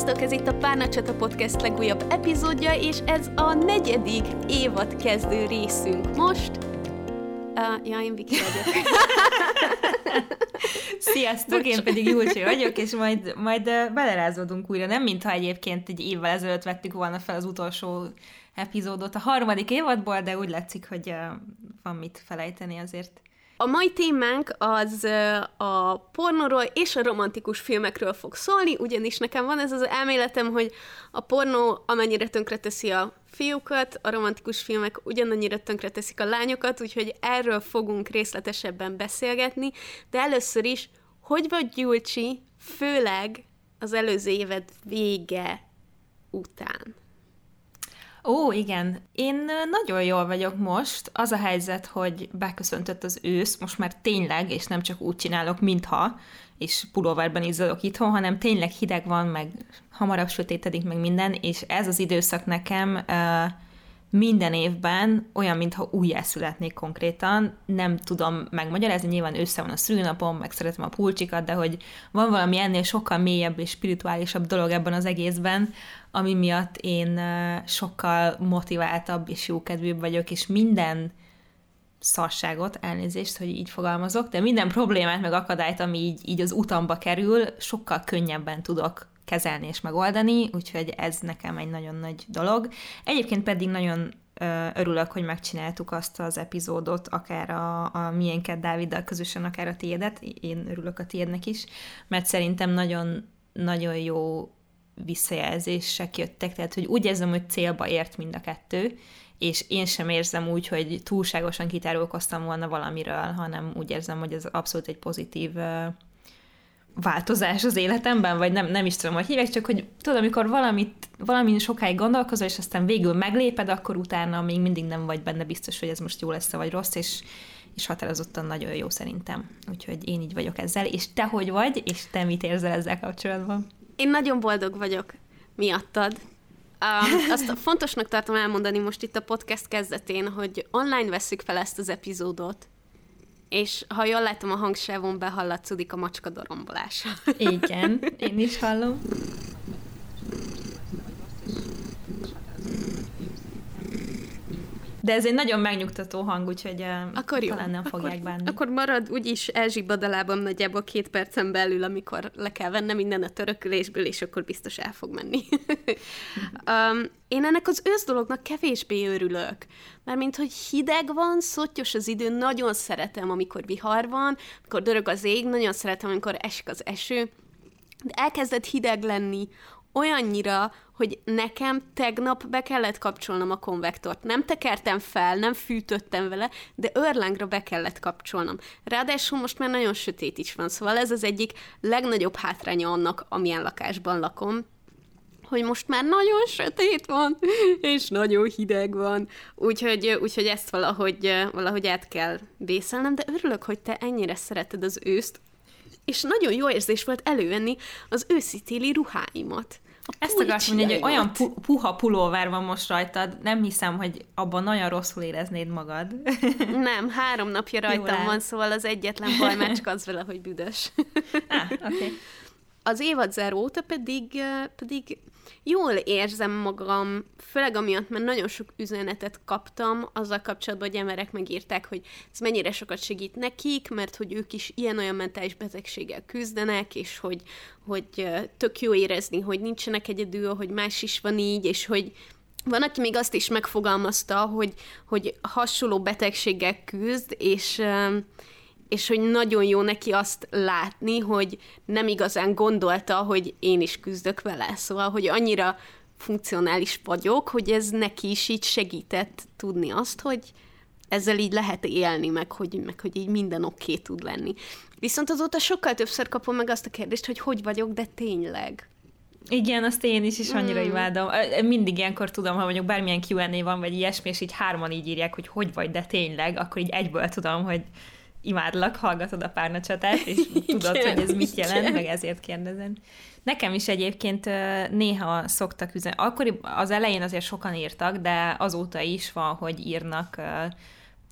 Sziasztok, ez itt a Párnacsata Podcast legújabb epizódja, és ez a negyedik évad kezdő részünk most. Uh, ja, én Viki vagyok. Sziasztok, én pedig Julcsi vagyok, és majd, majd belerázódunk újra. Nem mintha egyébként egy évvel ezelőtt vettük volna fel az utolsó epizódot a harmadik évadból, de úgy látszik, hogy van mit felejteni azért. A mai témánk az a pornóról és a romantikus filmekről fog szólni, ugyanis nekem van ez az elméletem, hogy a pornó amennyire tönkreteszi a fiúkat, a romantikus filmek ugyanannyira tönkreteszik a lányokat, úgyhogy erről fogunk részletesebben beszélgetni, de először is, hogy vagy Gyulcsi, főleg az előző évad vége után? Ó, igen. Én nagyon jól vagyok most. Az a helyzet, hogy beköszöntött az ősz, most már tényleg, és nem csak úgy csinálok, mintha, és pulóverben izzadok itthon, hanem tényleg hideg van, meg hamarabb sötétedik, meg minden, és ez az időszak nekem uh, minden évben olyan, mintha újjászületnék konkrétan, nem tudom megmagyarázni, nyilván össze van a szülőnapom, meg szeretem a pulcsikat, de hogy van valami ennél sokkal mélyebb és spirituálisabb dolog ebben az egészben, ami miatt én sokkal motiváltabb és jókedvűbb vagyok, és minden szarságot, elnézést, hogy így fogalmazok, de minden problémát meg akadályt, ami így, így az utamba kerül, sokkal könnyebben tudok kezelni és megoldani, úgyhogy ez nekem egy nagyon nagy dolog. Egyébként pedig nagyon örülök, hogy megcsináltuk azt az epizódot, akár a, a miénket Dáviddal közösen, akár a tiédet, én örülök a tiédnek is, mert szerintem nagyon, nagyon jó visszajelzések jöttek, tehát hogy úgy érzem, hogy célba ért mind a kettő, és én sem érzem úgy, hogy túlságosan kitárulkoztam volna valamiről, hanem úgy érzem, hogy ez abszolút egy pozitív változás az életemben, vagy nem, nem is tudom, hogy hívják, csak hogy tudod, amikor valamit, valamin sokáig gondolkozol, és aztán végül megléped, akkor utána még mindig nem vagy benne biztos, hogy ez most jó lesz vagy rossz, és, és határozottan nagyon jó szerintem. Úgyhogy én így vagyok ezzel, és te hogy vagy, és te mit érzel ezzel kapcsolatban? Én nagyon boldog vagyok miattad. Um, azt fontosnak tartom elmondani most itt a podcast kezdetén, hogy online veszük fel ezt az epizódot, és ha jól látom, a hangsávon behallatszódik a macska dorombolása. Igen, én is hallom. De ez egy nagyon megnyugtató hang, úgyhogy akkor jó. talán nem akkor, fogják bánni. Akkor marad úgyis elzsibbad a lábam nagyjából két percen belül, amikor le kell vennem minden a törökülésből, és akkor biztos el fog menni. um, én ennek az ősz dolognak kevésbé örülök. Mármint, hogy hideg van, szottyos az idő, nagyon szeretem, amikor vihar van, amikor dörög az ég, nagyon szeretem, amikor esik az eső, de elkezdett hideg lenni, olyannyira, hogy nekem tegnap be kellett kapcsolnom a konvektort. Nem tekertem fel, nem fűtöttem vele, de örlángra be kellett kapcsolnom. Ráadásul most már nagyon sötét is van, szóval ez az egyik legnagyobb hátránya annak, amilyen lakásban lakom, hogy most már nagyon sötét van, és nagyon hideg van, úgyhogy, úgyhogy ezt valahogy, valahogy át kell vészelnem, de örülök, hogy te ennyire szereted az őszt, és nagyon jó érzés volt elővenni az őszi-téli ruháimat. Ezt akartam mondani, hogy olyan pu- puha pulóver van most rajtad, nem hiszem, hogy abban nagyon rosszul éreznéd magad. Nem, három napja rajtam van, szóval az egyetlen baj mecska az vele, hogy büdös. ah, okay. Az évad óta pedig, pedig jól érzem magam, főleg amiatt, mert nagyon sok üzenetet kaptam azzal kapcsolatban, hogy emberek megírták, hogy ez mennyire sokat segít nekik, mert hogy ők is ilyen-olyan mentális betegséggel küzdenek, és hogy, hogy tök jó érezni, hogy nincsenek egyedül, hogy más is van így, és hogy van, aki még azt is megfogalmazta, hogy, hogy hasonló betegséggel küzd, és és hogy nagyon jó neki azt látni, hogy nem igazán gondolta, hogy én is küzdök vele. Szóval, hogy annyira funkcionális vagyok, hogy ez neki is így segített tudni azt, hogy ezzel így lehet élni, meg hogy, meg hogy így minden oké okay tud lenni. Viszont azóta sokkal többször kapom meg azt a kérdést, hogy hogy vagyok, de tényleg. Igen, azt én is is annyira mm. imádom. Mindig ilyenkor tudom, ha mondjuk bármilyen Q&A van, vagy ilyesmi, és így hárman így írják, hogy hogy vagy, de tényleg, akkor így egyből tudom, hogy imádlak, hallgatod a párnacsatát, és tudod, igen, hogy ez mit jelent, igen. meg ezért kérdezem. Nekem is egyébként néha szoktak üzenni. Akkor az elején azért sokan írtak, de azóta is van, hogy írnak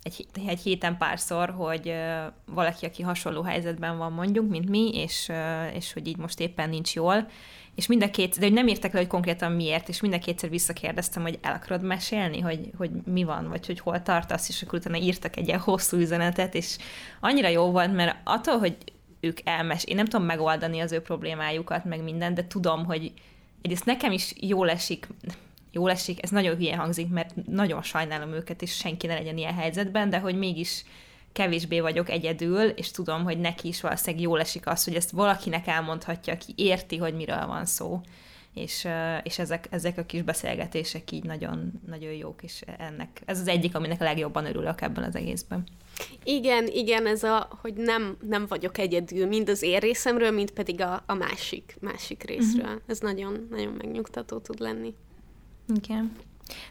egy, egy héten párszor, hogy valaki, aki hasonló helyzetben van mondjuk, mint mi, és, és hogy így most éppen nincs jól, és mind a két, de hogy nem írtak le, hogy konkrétan miért, és mind a kétszer visszakérdeztem, hogy el akarod mesélni, hogy, hogy mi van, vagy hogy hol tartasz, és akkor utána írtak egy ilyen hosszú üzenetet, és annyira jó volt, mert attól, hogy ők elmes, én nem tudom megoldani az ő problémájukat, meg minden, de tudom, hogy egyrészt nekem is jól esik, jól esik, ez nagyon hülye hangzik, mert nagyon sajnálom őket, és senki ne legyen ilyen helyzetben, de hogy mégis kevésbé vagyok egyedül, és tudom, hogy neki is valószínűleg jól esik az, hogy ezt valakinek elmondhatja, aki érti, hogy miről van szó. És, és ezek, ezek a kis beszélgetések így nagyon, nagyon jók, és ennek, ez az egyik, aminek a legjobban örülök ebben az egészben. Igen, igen, ez a, hogy nem, nem vagyok egyedül, mind az én részemről, mind pedig a, a másik, másik részről. Uh-huh. Ez nagyon, nagyon megnyugtató tud lenni. Igen.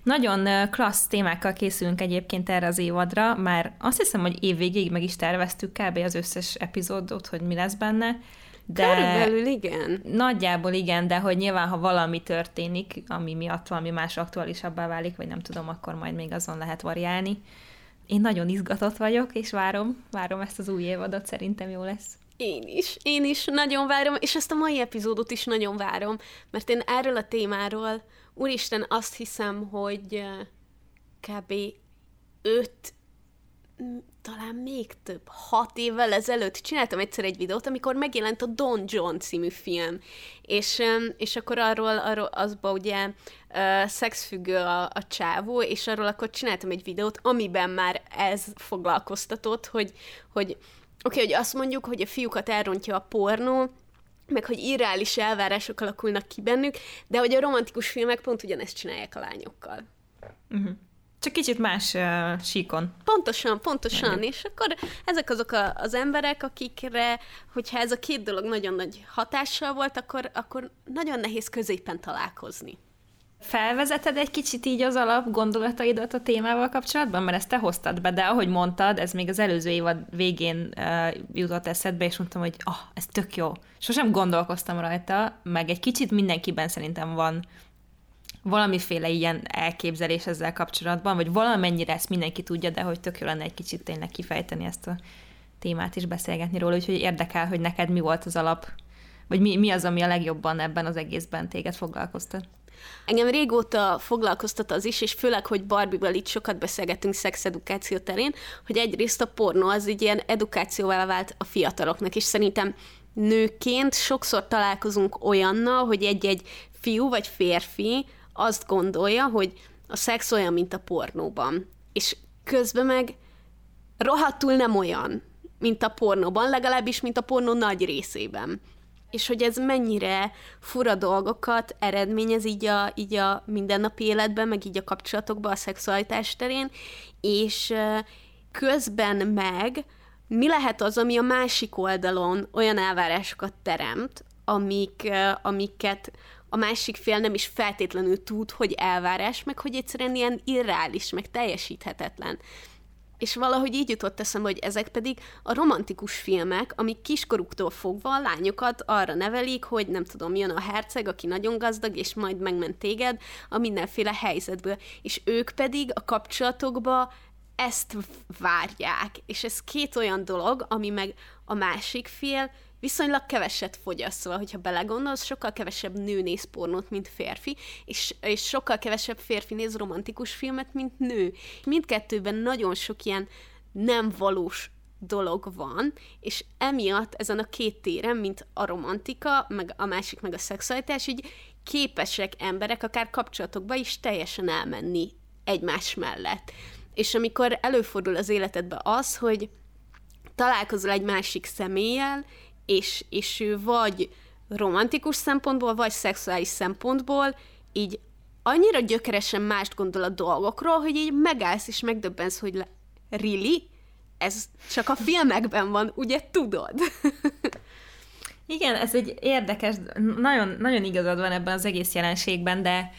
Nagyon klassz témákkal készülünk egyébként erre az évadra, már azt hiszem, hogy évvégéig meg is terveztük kb. az összes epizódot, hogy mi lesz benne. De Körülbelül igen. Nagyjából igen, de hogy nyilván, ha valami történik, ami miatt valami más aktuálisabbá válik, vagy nem tudom, akkor majd még azon lehet variálni. Én nagyon izgatott vagyok, és várom, várom ezt az új évadot, szerintem jó lesz. Én is, én is nagyon várom, és ezt a mai epizódot is nagyon várom, mert én erről a témáról Úristen, azt hiszem, hogy kb. öt, talán még több, hat évvel ezelőtt csináltam egyszer egy videót, amikor megjelent a Don John című film, és, és akkor arról, arról azba ugye szexfüggő a, a csávó, és arról akkor csináltam egy videót, amiben már ez foglalkoztatott, hogy, hogy oké, okay, hogy azt mondjuk, hogy a fiúkat elrontja a pornó, meg hogy irreális elvárások alakulnak ki bennük, de hogy a romantikus filmek pont ugyanezt csinálják a lányokkal. Uh-huh. Csak kicsit más uh, síkon. Pontosan, pontosan. Ennyi. És akkor ezek azok a, az emberek, akikre, hogyha ez a két dolog nagyon nagy hatással volt, akkor, akkor nagyon nehéz középen találkozni. Felvezeted egy kicsit így az alap gondolataidat a témával kapcsolatban? Mert ezt te hoztad be, de ahogy mondtad, ez még az előző évad végén uh, jutott eszedbe, és mondtam, hogy ah, ez tök jó. Sosem gondolkoztam rajta, meg egy kicsit mindenkiben szerintem van valamiféle ilyen elképzelés ezzel kapcsolatban, vagy valamennyire ezt mindenki tudja, de hogy tök jó lenne egy kicsit tényleg kifejteni ezt a témát és beszélgetni róla, úgyhogy érdekel, hogy neked mi volt az alap, vagy mi, mi az, ami a legjobban ebben az egészben téged foglalkoztat. Engem régóta foglalkoztat az is, és főleg, hogy Barbie-val itt sokat beszélgetünk szexedukáció terén, hogy egyrészt a pornó az egy ilyen edukációval vált a fiataloknak, és szerintem nőként sokszor találkozunk olyannal, hogy egy-egy fiú vagy férfi azt gondolja, hogy a szex olyan, mint a pornóban. És közben meg rohadtul nem olyan, mint a pornóban, legalábbis, mint a pornó nagy részében és hogy ez mennyire fura dolgokat eredményez így a, így a mindennapi életben, meg így a kapcsolatokban, a szexualitás terén, és közben meg mi lehet az, ami a másik oldalon olyan elvárásokat teremt, amik, amiket a másik fél nem is feltétlenül tud, hogy elvárás, meg hogy egyszerűen ilyen irreális, meg teljesíthetetlen. És valahogy így jutott eszembe, hogy ezek pedig a romantikus filmek, amik kiskoruktól fogva a lányokat arra nevelik, hogy nem tudom, jön a herceg, aki nagyon gazdag, és majd megment téged a mindenféle helyzetből. És ők pedig a kapcsolatokba ezt várják. És ez két olyan dolog, ami meg a másik fél viszonylag keveset fogyaszt, szóval, hogyha belegondolsz, sokkal kevesebb nő néz pornót, mint férfi, és, és sokkal kevesebb férfi néz romantikus filmet, mint nő. Mindkettőben nagyon sok ilyen nem valós dolog van, és emiatt ezen a két téren, mint a romantika, meg a másik meg a szexualitás, így képesek emberek akár kapcsolatokba is teljesen elmenni egymás mellett. És amikor előfordul az életedbe az, hogy találkozol egy másik személlyel, és, és ő vagy romantikus szempontból, vagy szexuális szempontból így annyira gyökeresen mást gondol a dolgokról, hogy így megállsz és megdöbbensz, hogy le, really? Ez csak a filmekben van, ugye tudod? Igen, ez egy érdekes, nagyon, nagyon igazad van ebben az egész jelenségben, de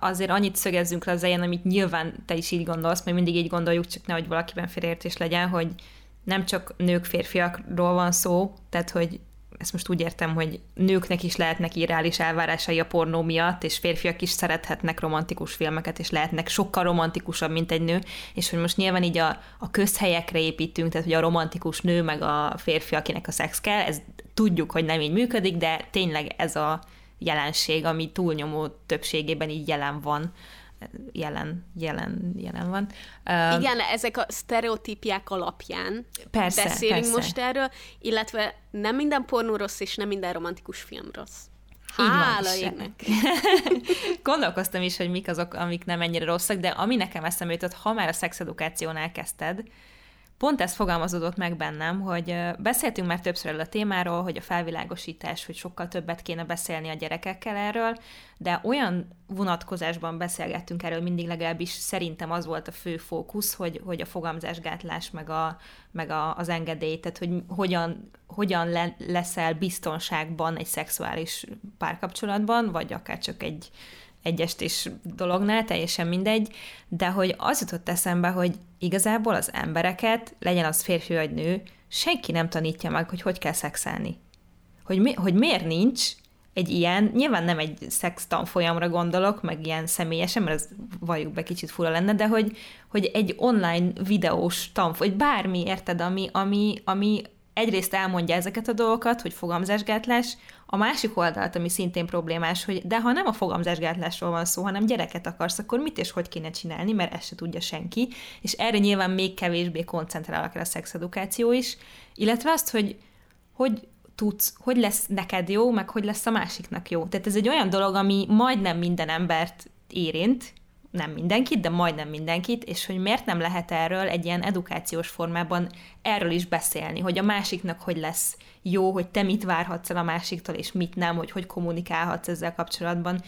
azért annyit szögezzünk le az elején, amit nyilván te is így gondolsz, mert mindig így gondoljuk, csak nehogy valakiben félreértés legyen, hogy nem csak nők, férfiakról van szó, tehát hogy ezt most úgy értem, hogy nőknek is lehetnek irreális elvárásai a pornó miatt, és férfiak is szerethetnek romantikus filmeket, és lehetnek sokkal romantikusabb, mint egy nő, és hogy most nyilván így a, a közhelyekre építünk, tehát hogy a romantikus nő, meg a férfi, akinek a szex kell, ez tudjuk, hogy nem így működik, de tényleg ez a jelenség, ami túlnyomó többségében így jelen van jelen, jelen, jelen van. Igen, ezek a sztereotípiák alapján persze, beszélünk persze. most erről, illetve nem minden pornó rossz, és nem minden romantikus film rossz. Hála égnek. Gondolkoztam is, hogy mik azok, amik nem ennyire rosszak, de ami nekem eszembe jutott, ha már a szexedukációnál kezdted, pont ez fogalmazódott meg bennem, hogy beszéltünk már többször erről a témáról, hogy a felvilágosítás, hogy sokkal többet kéne beszélni a gyerekekkel erről, de olyan vonatkozásban beszélgettünk erről mindig, legalábbis szerintem az volt a fő fókusz, hogy, hogy a fogamzásgátlás, meg, a, meg a, az engedély, tehát hogy hogyan, hogyan le, leszel biztonságban egy szexuális párkapcsolatban, vagy akár csak egy, egy estés dolognál, teljesen mindegy, de hogy az jutott eszembe, hogy igazából az embereket, legyen az férfi vagy nő, senki nem tanítja meg, hogy hogy kell szexelni. Hogy, mi, hogy miért nincs egy ilyen, nyilván nem egy szex tanfolyamra gondolok, meg ilyen személyesen, mert ez valljuk be kicsit fura lenne, de hogy, hogy egy online videós tanfolyam, vagy bármi, érted, ami, ami, ami egyrészt elmondja ezeket a dolgokat, hogy fogamzásgátlás, a másik oldalt, ami szintén problémás, hogy de ha nem a fogamzásgátlásról van szó, hanem gyereket akarsz, akkor mit és hogy kéne csinálni, mert ezt se tudja senki, és erre nyilván még kevésbé koncentrálok el a szexedukáció is, illetve azt, hogy hogy tudsz, hogy lesz neked jó, meg hogy lesz a másiknak jó. Tehát ez egy olyan dolog, ami majdnem minden embert érint, nem mindenkit, de majdnem mindenkit, és hogy miért nem lehet erről egy ilyen edukációs formában erről is beszélni, hogy a másiknak hogy lesz jó, hogy te mit várhatsz el a másiktól, és mit nem, hogy hogy kommunikálhatsz ezzel kapcsolatban,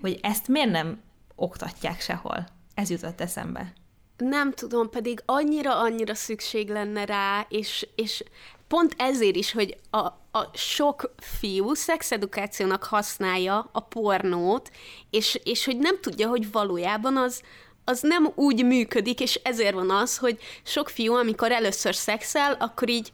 hogy ezt miért nem oktatják sehol. Ez jutott eszembe. Nem tudom, pedig annyira-annyira szükség lenne rá, és, és pont ezért is, hogy a, a sok fiú szexedukációnak használja a pornót, és, és hogy nem tudja, hogy valójában az, az nem úgy működik, és ezért van az, hogy sok fiú, amikor először szexel, akkor így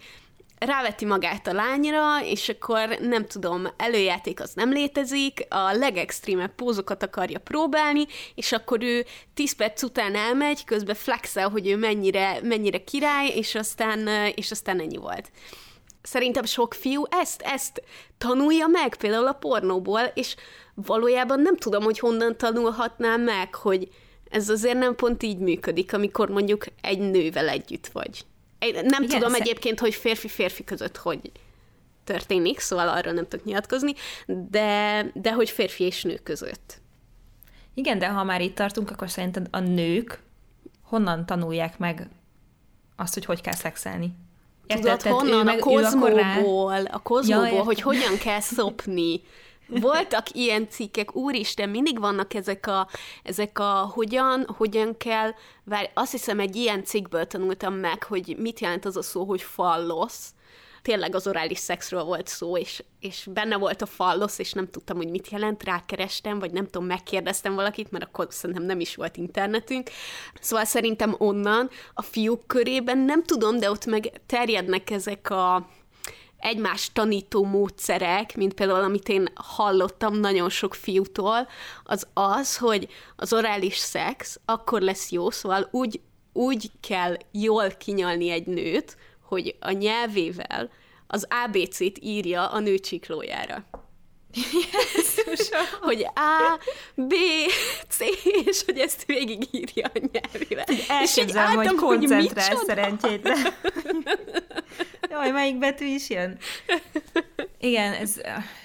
ráveti magát a lányra, és akkor nem tudom, előjáték az nem létezik, a legextrémebb pózokat akarja próbálni, és akkor ő 10 perc után elmegy, közben flexel, hogy ő mennyire, mennyire király, és aztán, és aztán ennyi volt. Szerintem sok fiú ezt, ezt tanulja meg, például a pornóból, és valójában nem tudom, hogy honnan tanulhatnám meg, hogy ez azért nem pont így működik, amikor mondjuk egy nővel együtt vagy. Nem Igen, tudom sze- egyébként, hogy férfi-férfi között hogy történik, szóval arra nem tudok nyilatkozni, de, de hogy férfi és nő között. Igen, de ha már itt tartunk, akkor szerinted a nők honnan tanulják meg azt, hogy hogy kell szexelni? Tudod, Tehát ő honnan? a akkor rá- kozmóból, a kozmóból, Ja, hogy hogyan kell szopni. Voltak ilyen cikkek, úristen, mindig vannak ezek a, ezek a hogyan, hogyan kell, várj, azt hiszem egy ilyen cikkből tanultam meg, hogy mit jelent az a szó, hogy fallosz. Tényleg az orális szexről volt szó, és, és benne volt a fallosz, és nem tudtam, hogy mit jelent, rákerestem, vagy nem tudom, megkérdeztem valakit, mert akkor szerintem nem is volt internetünk. Szóval szerintem onnan a fiúk körében nem tudom, de ott meg terjednek ezek a egymást tanító módszerek, mint például amit én hallottam nagyon sok fiútól, az az, hogy az orális szex akkor lesz jó, szóval úgy, úgy kell jól kinyalni egy nőt, hogy a nyelvével az ABC-t írja a nő csiklójára. hogy A, B, C, és hogy ezt végigírja a nyelvével. és így Elképzelem, hogy álltam, koncentrál micsoda. szerencsétlen. Jaj, melyik betű is jön? Igen, ez...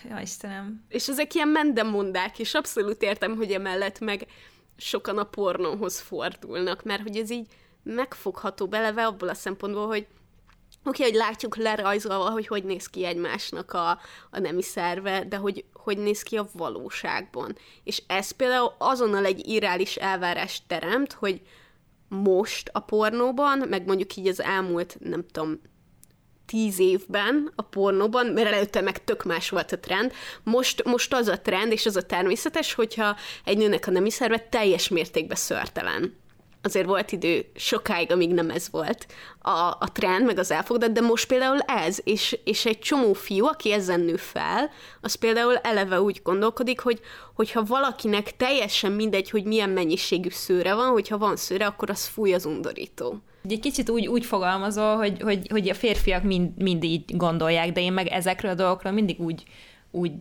Jaj, Istenem. És ezek ilyen mendemondák, és abszolút értem, hogy emellett meg sokan a pornóhoz fordulnak, mert hogy ez így megfogható beleve abból a szempontból, hogy oké, okay, hogy látjuk lerajzolva, hogy hogy néz ki egymásnak a, a nemi szerve, de hogy hogy néz ki a valóságban. És ez például azonnal egy irreális elvárást teremt, hogy most a pornóban, meg mondjuk így az elmúlt, nem tudom, tíz évben a pornóban, mert előtte meg tök más volt a trend. Most, most az a trend, és az a természetes, hogyha egy nőnek a nemi szerve teljes mértékben szörtelen. Azért volt idő sokáig, amíg nem ez volt a, a trend, meg az elfogadat, de most például ez, és, és egy csomó fiú, aki ezen nő fel, az például eleve úgy gondolkodik, hogy hogyha valakinek teljesen mindegy, hogy milyen mennyiségű szőre van, hogyha van szőre, akkor az fúj az undorító. Egy kicsit úgy, úgy fogalmazol, hogy, hogy, hogy a férfiak mind, mind így gondolják, de én meg ezekről a dolgokról mindig úgy, úgy,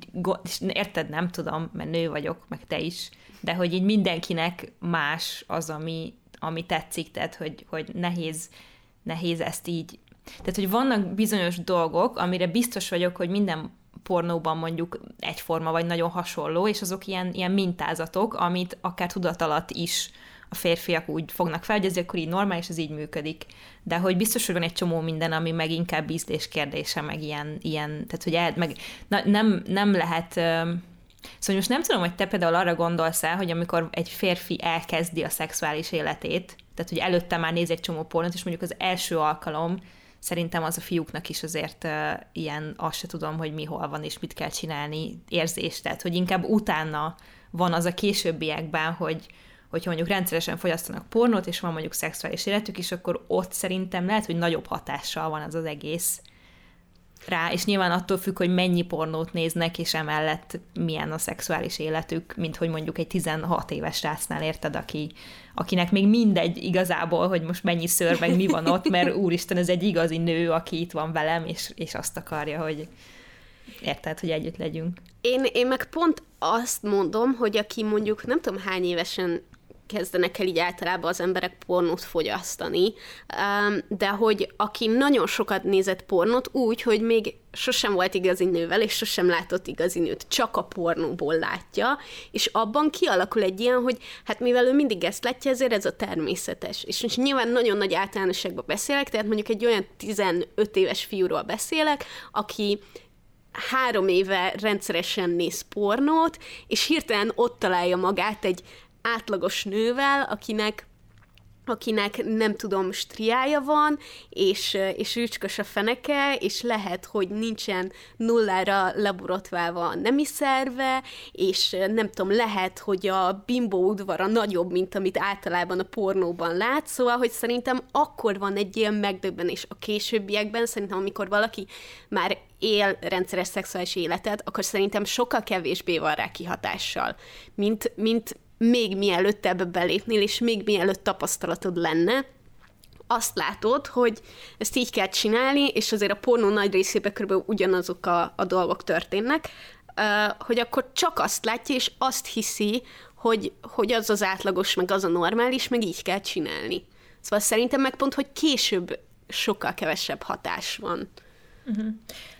és érted, nem tudom, mert nő vagyok, meg te is, de hogy így mindenkinek más az, ami, ami tetszik, tehát hogy, hogy nehéz, nehéz ezt így, tehát hogy vannak bizonyos dolgok, amire biztos vagyok, hogy minden pornóban mondjuk egyforma vagy nagyon hasonló, és azok ilyen, ilyen mintázatok, amit akár tudat alatt is a férfiak úgy fognak fel, hogy ez akkor így normális, ez így működik. De hogy biztos, hogy van egy csomó minden, ami meg inkább ízlés kérdése, meg ilyen, ilyen tehát hogy el, meg na, nem, nem lehet Szóval most nem tudom, hogy te például arra gondolsz el, hogy amikor egy férfi elkezdi a szexuális életét, tehát hogy előtte már néz egy csomó pornót, és mondjuk az első alkalom szerintem az a fiúknak is azért uh, ilyen, azt se tudom, hogy mi hol van, és mit kell csinálni érzés, tehát hogy inkább utána van az a későbbiekben, hogy, hogy mondjuk rendszeresen fogyasztanak pornót, és van mondjuk szexuális életük is, akkor ott szerintem lehet, hogy nagyobb hatással van az az egész rá, és nyilván attól függ, hogy mennyi pornót néznek, és emellett milyen a szexuális életük, mint hogy mondjuk egy 16 éves rácnál érted, aki, akinek még mindegy igazából, hogy most mennyi ször, meg mi van ott, mert úristen, ez egy igazi nő, aki itt van velem, és, és azt akarja, hogy érted, hogy együtt legyünk. Én, én meg pont azt mondom, hogy aki mondjuk nem tudom hány évesen kezdenek el így általában az emberek pornót fogyasztani, de hogy aki nagyon sokat nézett pornót úgy, hogy még sosem volt igazi nővel, és sosem látott igazi nőt, csak a pornóból látja, és abban kialakul egy ilyen, hogy hát mivel ő mindig ezt látja, ezért ez a természetes. És most nyilván nagyon nagy általánosságban beszélek, tehát mondjuk egy olyan 15 éves fiúról beszélek, aki három éve rendszeresen néz pornót, és hirtelen ott találja magát egy átlagos nővel, akinek akinek nem tudom, striája van, és, és rücskös a feneke, és lehet, hogy nincsen nullára leborotválva a nemi szerve, és nem tudom, lehet, hogy a bimbo udvara nagyobb, mint amit általában a pornóban lát, szóval, hogy szerintem akkor van egy ilyen megdöbbenés a későbbiekben, szerintem amikor valaki már él rendszeres szexuális életet, akkor szerintem sokkal kevésbé van rá kihatással, mint, mint még mielőtt ebbe belépnél, és még mielőtt tapasztalatod lenne, azt látod, hogy ezt így kell csinálni, és azért a pornó nagy részében körülbelül ugyanazok a, a dolgok történnek, hogy akkor csak azt látja, és azt hiszi, hogy, hogy az az átlagos, meg az a normális, meg így kell csinálni. Szóval szerintem meg pont, hogy később sokkal kevesebb hatás van. Uh-huh.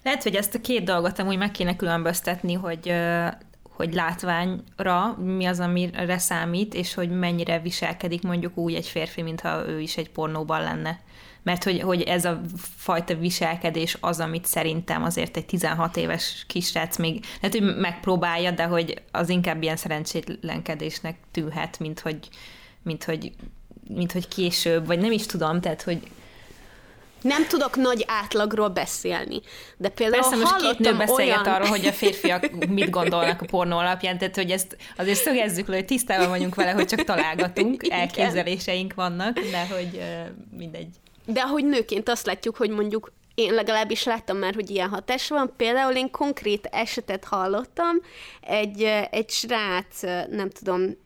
Lehet, hogy ezt a két dolgot amúgy meg kéne különböztetni, hogy hogy látványra mi az, amire számít, és hogy mennyire viselkedik mondjuk úgy egy férfi, mintha ő is egy pornóban lenne. Mert hogy, hogy ez a fajta viselkedés az, amit szerintem azért egy 16 éves kisrác még, lehet, hogy megpróbálja, de hogy az inkább ilyen szerencsétlenkedésnek tűnhet, mint hogy, mint hogy, mint hogy később, vagy nem is tudom, tehát hogy nem tudok nagy átlagról beszélni. De például Persze most két nő beszélget olyan... arról, hogy a férfiak mit gondolnak a pornó alapján, tehát hogy ezt azért szögezzük le, hogy tisztában vagyunk vele, hogy csak találgatunk, elképzeléseink vannak, de hogy mindegy. De hogy nőként azt látjuk, hogy mondjuk én legalábbis láttam már, hogy ilyen hatás van. Például én konkrét esetet hallottam, egy, egy srác, nem tudom,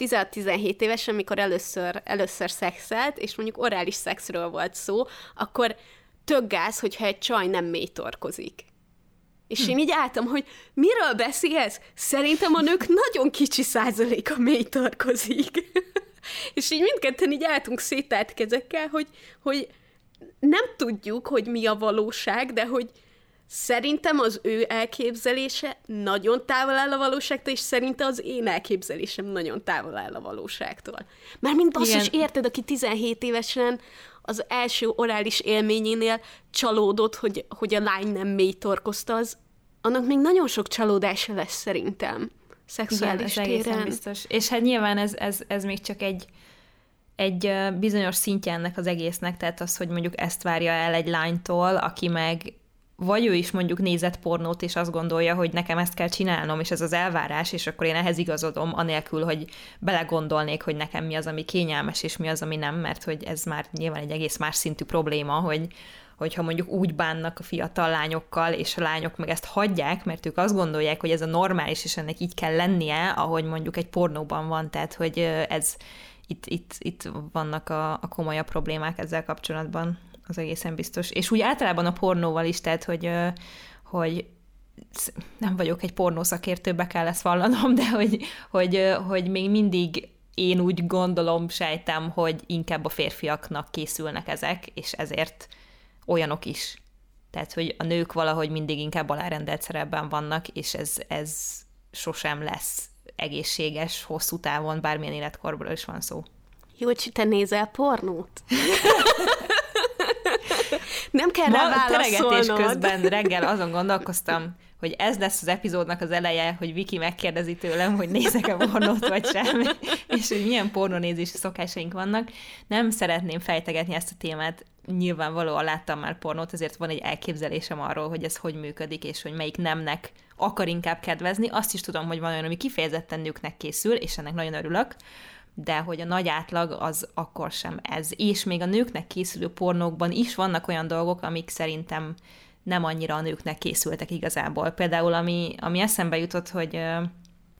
16-17 éves, amikor először, először szexelt, és mondjuk orális szexről volt szó, akkor tök gáz, hogyha egy csaj nem mély torkozik. És hm. én így álltam, hogy miről beszélsz? Szerintem a nők nagyon kicsi százaléka mély torkozik. és így mindketten így álltunk szétált kezekkel, hogy, hogy nem tudjuk, hogy mi a valóság, de hogy Szerintem az ő elképzelése nagyon távol áll a valóságtól, és szerintem az én elképzelésem nagyon távol áll a valóságtól. Már mint basszus, Igen. érted, aki 17 évesen az első orális élményénél csalódott, hogy, hogy a lány nem mély torkozta, az annak még nagyon sok csalódása lesz szerintem szexuális Igen, ez téren. biztos. És hát nyilván ez, ez, ez még csak egy, egy bizonyos szintje ennek az egésznek, tehát az, hogy mondjuk ezt várja el egy lánytól, aki meg vagy ő is mondjuk nézett pornót, és azt gondolja, hogy nekem ezt kell csinálnom, és ez az elvárás, és akkor én ehhez igazodom, anélkül, hogy belegondolnék, hogy nekem mi az, ami kényelmes, és mi az, ami nem, mert hogy ez már nyilván egy egész más szintű probléma, hogy hogyha mondjuk úgy bánnak a fiatal lányokkal, és a lányok meg ezt hagyják, mert ők azt gondolják, hogy ez a normális, és ennek így kell lennie, ahogy mondjuk egy pornóban van, tehát hogy ez itt, itt, itt vannak a, a komolyabb problémák ezzel kapcsolatban az egészen biztos. És úgy általában a pornóval is, tehát, hogy, hogy nem vagyok egy pornószakértő, be kell ezt vallanom, de hogy, hogy, hogy még mindig én úgy gondolom, sejtem, hogy inkább a férfiaknak készülnek ezek, és ezért olyanok is. Tehát, hogy a nők valahogy mindig inkább alárendelt szerepben vannak, és ez, ez sosem lesz egészséges hosszú távon, bármilyen életkorból is van szó. Jó, hogy te nézel pornót? Nem kell Ma rá teregetés közben reggel azon gondolkoztam, hogy ez lesz az epizódnak az eleje, hogy Viki megkérdezi tőlem, hogy nézek-e pornót vagy sem, és hogy milyen pornónézési szokásaink vannak. Nem szeretném fejtegetni ezt a témát, nyilvánvalóan láttam már pornót, ezért van egy elképzelésem arról, hogy ez hogy működik, és hogy melyik nemnek akar inkább kedvezni. Azt is tudom, hogy van olyan, ami kifejezetten nőknek készül, és ennek nagyon örülök, de hogy a nagy átlag az akkor sem ez. És még a nőknek készülő pornókban is vannak olyan dolgok, amik szerintem nem annyira a nőknek készültek igazából. Például, ami, ami eszembe jutott, hogy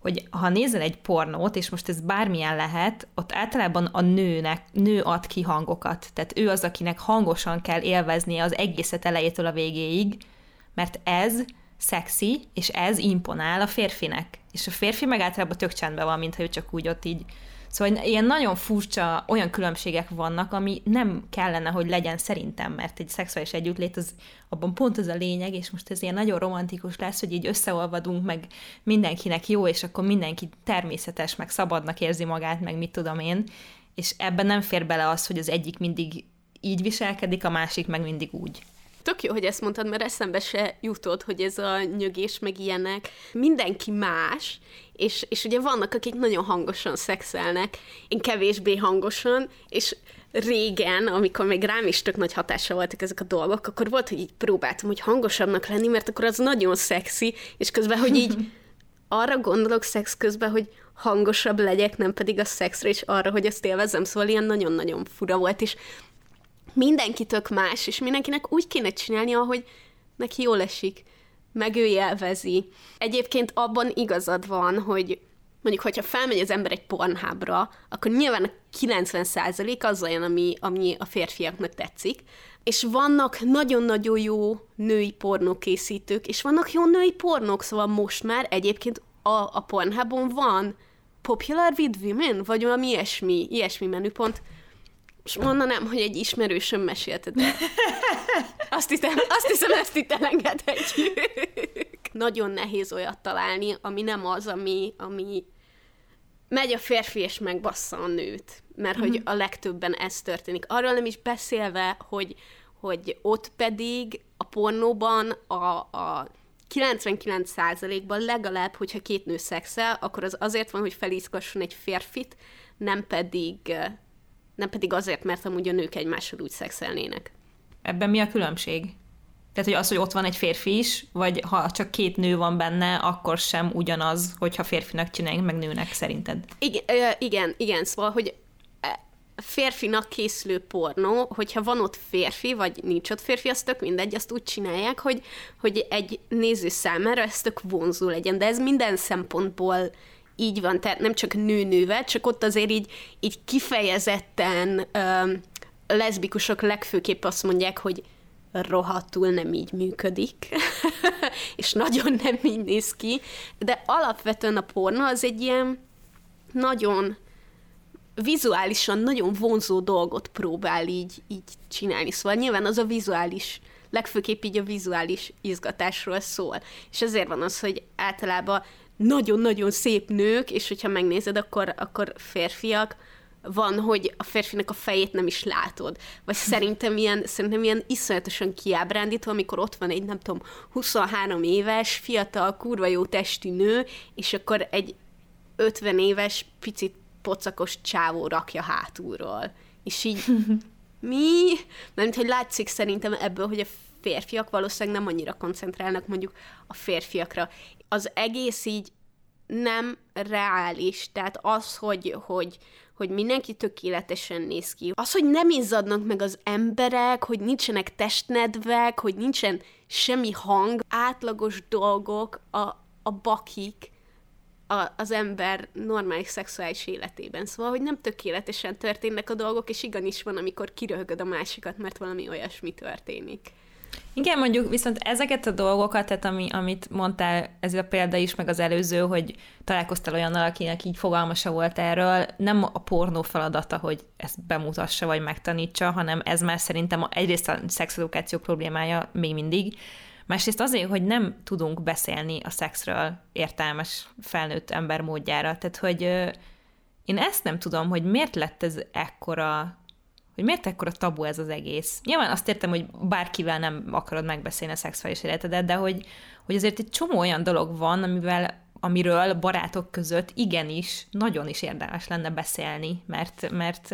hogy ha nézel egy pornót, és most ez bármilyen lehet, ott általában a nőnek, nő ad ki hangokat. Tehát ő az, akinek hangosan kell élveznie az egészet elejétől a végéig, mert ez szexi, és ez imponál a férfinek. És a férfi meg általában tök csendben van, mintha ő csak úgy ott így Szóval ilyen nagyon furcsa olyan különbségek vannak, ami nem kellene, hogy legyen szerintem, mert egy szexuális együttlét az abban pont az a lényeg, és most ez ilyen nagyon romantikus lesz, hogy így összeolvadunk, meg mindenkinek jó, és akkor mindenki természetes, meg szabadnak érzi magát, meg mit tudom én, és ebben nem fér bele az, hogy az egyik mindig így viselkedik, a másik meg mindig úgy. Tök jó, hogy ezt mondtad, mert eszembe se jutott, hogy ez a nyögés meg ilyenek. Mindenki más, és, és ugye vannak, akik nagyon hangosan szexelnek, én kevésbé hangosan, és régen, amikor még rám is tök nagy hatása voltak ezek a dolgok, akkor volt, hogy így próbáltam, hogy hangosabbnak lenni, mert akkor az nagyon szexi, és közben, hogy így arra gondolok szex közben, hogy hangosabb legyek, nem pedig a szexre, és arra, hogy ezt élvezem, szóval ilyen nagyon-nagyon fura volt, és mindenki tök más, és mindenkinek úgy kéne csinálni, ahogy neki jól esik, meg ő élvezi. Egyébként abban igazad van, hogy mondjuk, hogyha felmegy az ember egy pornhábra, akkor nyilván a 90% az olyan, ami, ami a férfiaknak tetszik, és vannak nagyon-nagyon jó női pornókészítők, és vannak jó női pornók, szóval most már egyébként a, a pornhábon van Popular with Women, vagy valami ilyesmi, ilyesmi menüpont, és mondanám, hogy egy ismerősöm mesélte, de azt hiszem, azt hiszem, ezt itt elengedhetjük. Nagyon nehéz olyat találni, ami nem az, ami, ami megy a férfi és megbassza a nőt. Mert mm-hmm. hogy mhm. a legtöbben ez történik. Arról nem is beszélve, hogy, hogy ott pedig a pornóban a, a 99%-ban legalább, hogyha két nő szexel, akkor az azért van, hogy felizgasson egy férfit, nem pedig nem pedig azért, mert amúgy a nők egymással úgy szexelnének. Ebben mi a különbség? Tehát, hogy az, hogy ott van egy férfi is, vagy ha csak két nő van benne, akkor sem ugyanaz, hogyha férfinak csinálják, meg nőnek szerinted? Igen, igen, igen szóval, hogy férfinak készülő pornó, hogyha van ott férfi, vagy nincs ott férfi, az tök mindegy, azt úgy csinálják, hogy, hogy egy néző számára ez tök vonzó legyen, de ez minden szempontból így van, tehát nem csak nő-nővel, csak ott azért így, így kifejezetten ö, leszbikusok legfőképp azt mondják, hogy rohadtul nem így működik, és nagyon nem így néz ki, de alapvetően a porno az egy ilyen nagyon vizuálisan nagyon vonzó dolgot próbál így, így csinálni. Szóval nyilván az a vizuális, legfőképp így a vizuális izgatásról szól. És ezért van az, hogy általában nagyon-nagyon szép nők, és hogyha megnézed, akkor, akkor férfiak, van, hogy a férfinak a fejét nem is látod. Vagy szerintem ilyen, szerintem ilyen iszonyatosan kiábrándító, amikor ott van egy, nem tudom, 23 éves, fiatal, kurva jó testű nő, és akkor egy 50 éves, picit pocakos csávó rakja hátulról. És így mi? Mert hogy látszik szerintem ebből, hogy a férfiak valószínűleg nem annyira koncentrálnak mondjuk a férfiakra az egész így nem reális. Tehát az, hogy, hogy, hogy mindenki tökéletesen néz ki. Az, hogy nem izzadnak meg az emberek, hogy nincsenek testnedvek, hogy nincsen semmi hang, átlagos dolgok a, a bakik a, az ember normális szexuális életében. Szóval, hogy nem tökéletesen történnek a dolgok, és igenis van, amikor kiröhögöd a másikat, mert valami olyasmi történik. Igen, mondjuk viszont ezeket a dolgokat, tehát ami, amit mondtál, ez a példa is, meg az előző, hogy találkoztál olyannal, akinek így fogalmasa volt erről, nem a pornó feladata, hogy ezt bemutassa vagy megtanítsa, hanem ez már szerintem egyrészt a szexedukáció problémája még mindig, másrészt azért, hogy nem tudunk beszélni a szexről értelmes felnőtt ember módjára. Tehát, hogy én ezt nem tudom, hogy miért lett ez ekkora hogy miért ekkora tabu ez az egész. Nyilván azt értem, hogy bárkivel nem akarod megbeszélni a szexuális életedet, de hogy, hogy azért egy csomó olyan dolog van, amivel amiről barátok között igenis, nagyon is érdemes lenne beszélni, mert, mert,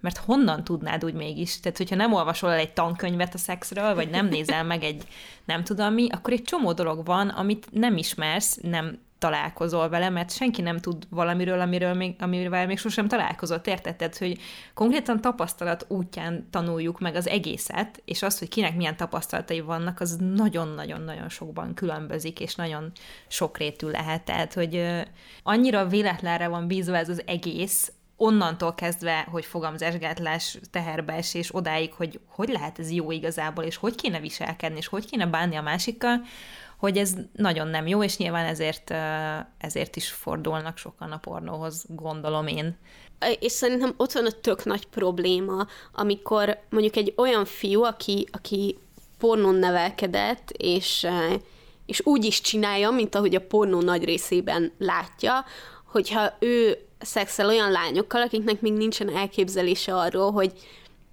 mert honnan tudnád úgy mégis? Tehát, hogyha nem olvasol el egy tankönyvet a szexről, vagy nem nézel meg egy nem tudom mi, akkor egy csomó dolog van, amit nem ismersz, nem találkozol vele, mert senki nem tud valamiről, amiről még, amivel még sosem találkozott, érted? Hogy konkrétan tapasztalat útján tanuljuk meg az egészet, és az, hogy kinek milyen tapasztalatai vannak, az nagyon-nagyon-nagyon sokban különbözik, és nagyon sokrétű lehet. Tehát, hogy annyira véletlenre van bízva ez az egész, onnantól kezdve, hogy fogamzásgátlás és odáig, hogy hogy lehet ez jó igazából, és hogy kéne viselkedni, és hogy kéne bánni a másikkal, hogy ez nagyon nem jó, és nyilván ezért, ezért is fordulnak sokan a pornóhoz, gondolom én. És szerintem ott van a tök nagy probléma, amikor mondjuk egy olyan fiú, aki, aki pornón nevelkedett, és, és úgy is csinálja, mint ahogy a pornó nagy részében látja, hogyha ő szexel olyan lányokkal, akiknek még nincsen elképzelése arról, hogy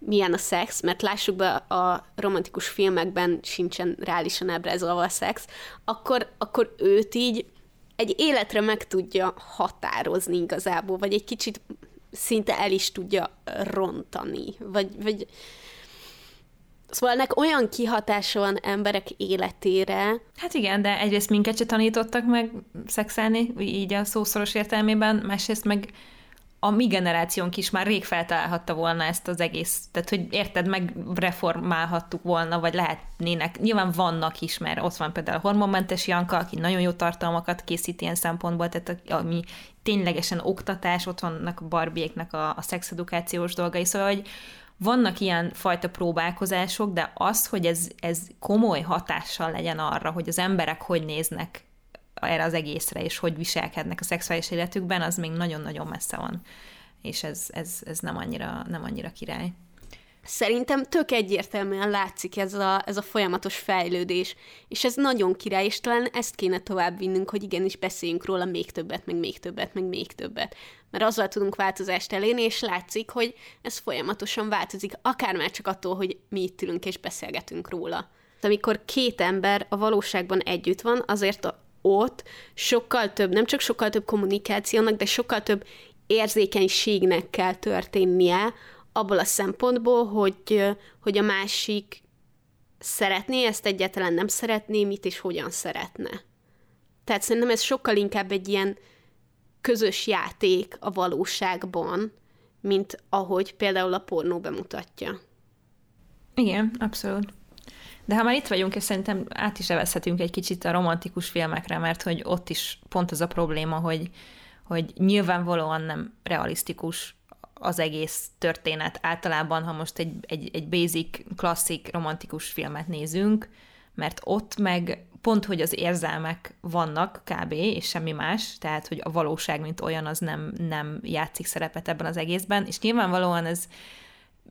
milyen a szex, mert lássuk be, a romantikus filmekben sincsen reálisan ábrázolva a szex, akkor, akkor őt így egy életre meg tudja határozni igazából, vagy egy kicsit szinte el is tudja rontani, vagy, vagy Szóval ennek olyan kihatása van emberek életére. Hát igen, de egyrészt minket se tanítottak meg szexelni, így a szószoros értelmében, másrészt meg a mi generációnk is már rég feltalálhatta volna ezt az egész, tehát hogy érted, megreformálhattuk volna, vagy lehetnének, nyilván vannak is, mert ott van például a hormonmentes Janka, aki nagyon jó tartalmakat készít ilyen szempontból, tehát ami ténylegesen oktatás, ott vannak a barbiéknek a, a szexedukációs dolgai, szóval, hogy vannak ilyen fajta próbálkozások, de az, hogy ez, ez komoly hatással legyen arra, hogy az emberek hogy néznek erre az egészre, és hogy viselkednek a szexuális életükben, az még nagyon-nagyon messze van. És ez, ez, ez nem, annyira, nem annyira király. Szerintem tök egyértelműen látszik ez a, ez a folyamatos fejlődés, és ez nagyon király, és talán ezt kéne tovább vinnünk, hogy igenis beszéljünk róla még többet, meg még többet, meg még többet. Mert azzal tudunk változást elérni, és látszik, hogy ez folyamatosan változik, akár már csak attól, hogy mi itt ülünk és beszélgetünk róla. Amikor két ember a valóságban együtt van, azért ott sokkal több, nem csak sokkal több kommunikációnak, de sokkal több érzékenységnek kell történnie, abból a szempontból, hogy, hogy a másik szeretné ezt egyáltalán nem szeretné, mit és hogyan szeretne. Tehát szerintem ez sokkal inkább egy ilyen közös játék a valóságban, mint ahogy például a pornó bemutatja. Igen, abszolút. De ha már itt vagyunk, és szerintem át is evezhetünk egy kicsit a romantikus filmekre, mert hogy ott is pont az a probléma, hogy, hogy nyilvánvalóan nem realisztikus az egész történet. Általában, ha most egy, egy, egy basic, klasszik romantikus filmet nézünk, mert ott meg pont, hogy az érzelmek vannak kb. és semmi más, tehát, hogy a valóság, mint olyan, az nem, nem játszik szerepet ebben az egészben, és nyilvánvalóan ez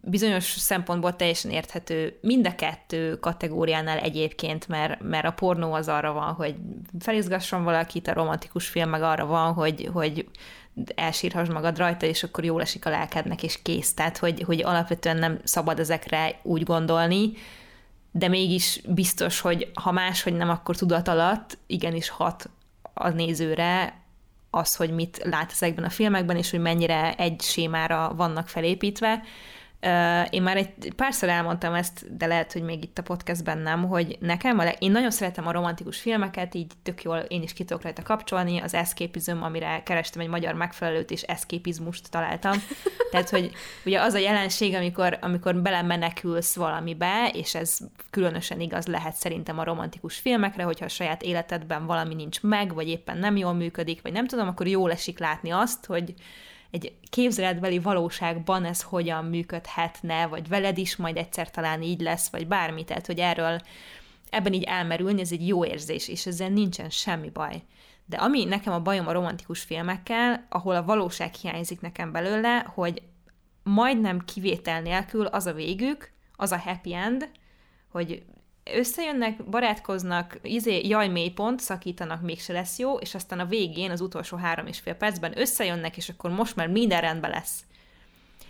bizonyos szempontból teljesen érthető mind a kettő kategóriánál egyébként, mert, mert a pornó az arra van, hogy felizgasson valakit, a romantikus film meg arra van, hogy, hogy elsírhass magad rajta, és akkor jól esik a lelkednek, és kész. Tehát, hogy, hogy alapvetően nem szabad ezekre úgy gondolni, de mégis biztos, hogy ha máshogy nem, akkor tudat alatt igenis hat a nézőre az, hogy mit lát ezekben a filmekben, és hogy mennyire egy sémára vannak felépítve, én már egy párszor elmondtam ezt, de lehet, hogy még itt a podcastben nem, hogy nekem, a leg... én nagyon szeretem a romantikus filmeket, így tök jól én is ki tudok rajta kapcsolni, az eszképizm, amire kerestem egy magyar megfelelőt, és eszképizmust találtam. Tehát, hogy ugye az a jelenség, amikor, amikor belemenekülsz valamibe, és ez különösen igaz lehet szerintem a romantikus filmekre, hogyha a saját életedben valami nincs meg, vagy éppen nem jól működik, vagy nem tudom, akkor jól esik látni azt, hogy egy képzeletbeli valóságban ez hogyan működhetne, vagy veled is majd egyszer talán így lesz, vagy bármi, tehát hogy erről ebben így elmerülni, ez egy jó érzés, és ezzel nincsen semmi baj. De ami nekem a bajom a romantikus filmekkel, ahol a valóság hiányzik nekem belőle, hogy majdnem kivétel nélkül az a végük, az a happy end, hogy összejönnek, barátkoznak, izé, jaj, mélypont, szakítanak, mégse lesz jó, és aztán a végén, az utolsó három és fél percben összejönnek, és akkor most már minden rendben lesz.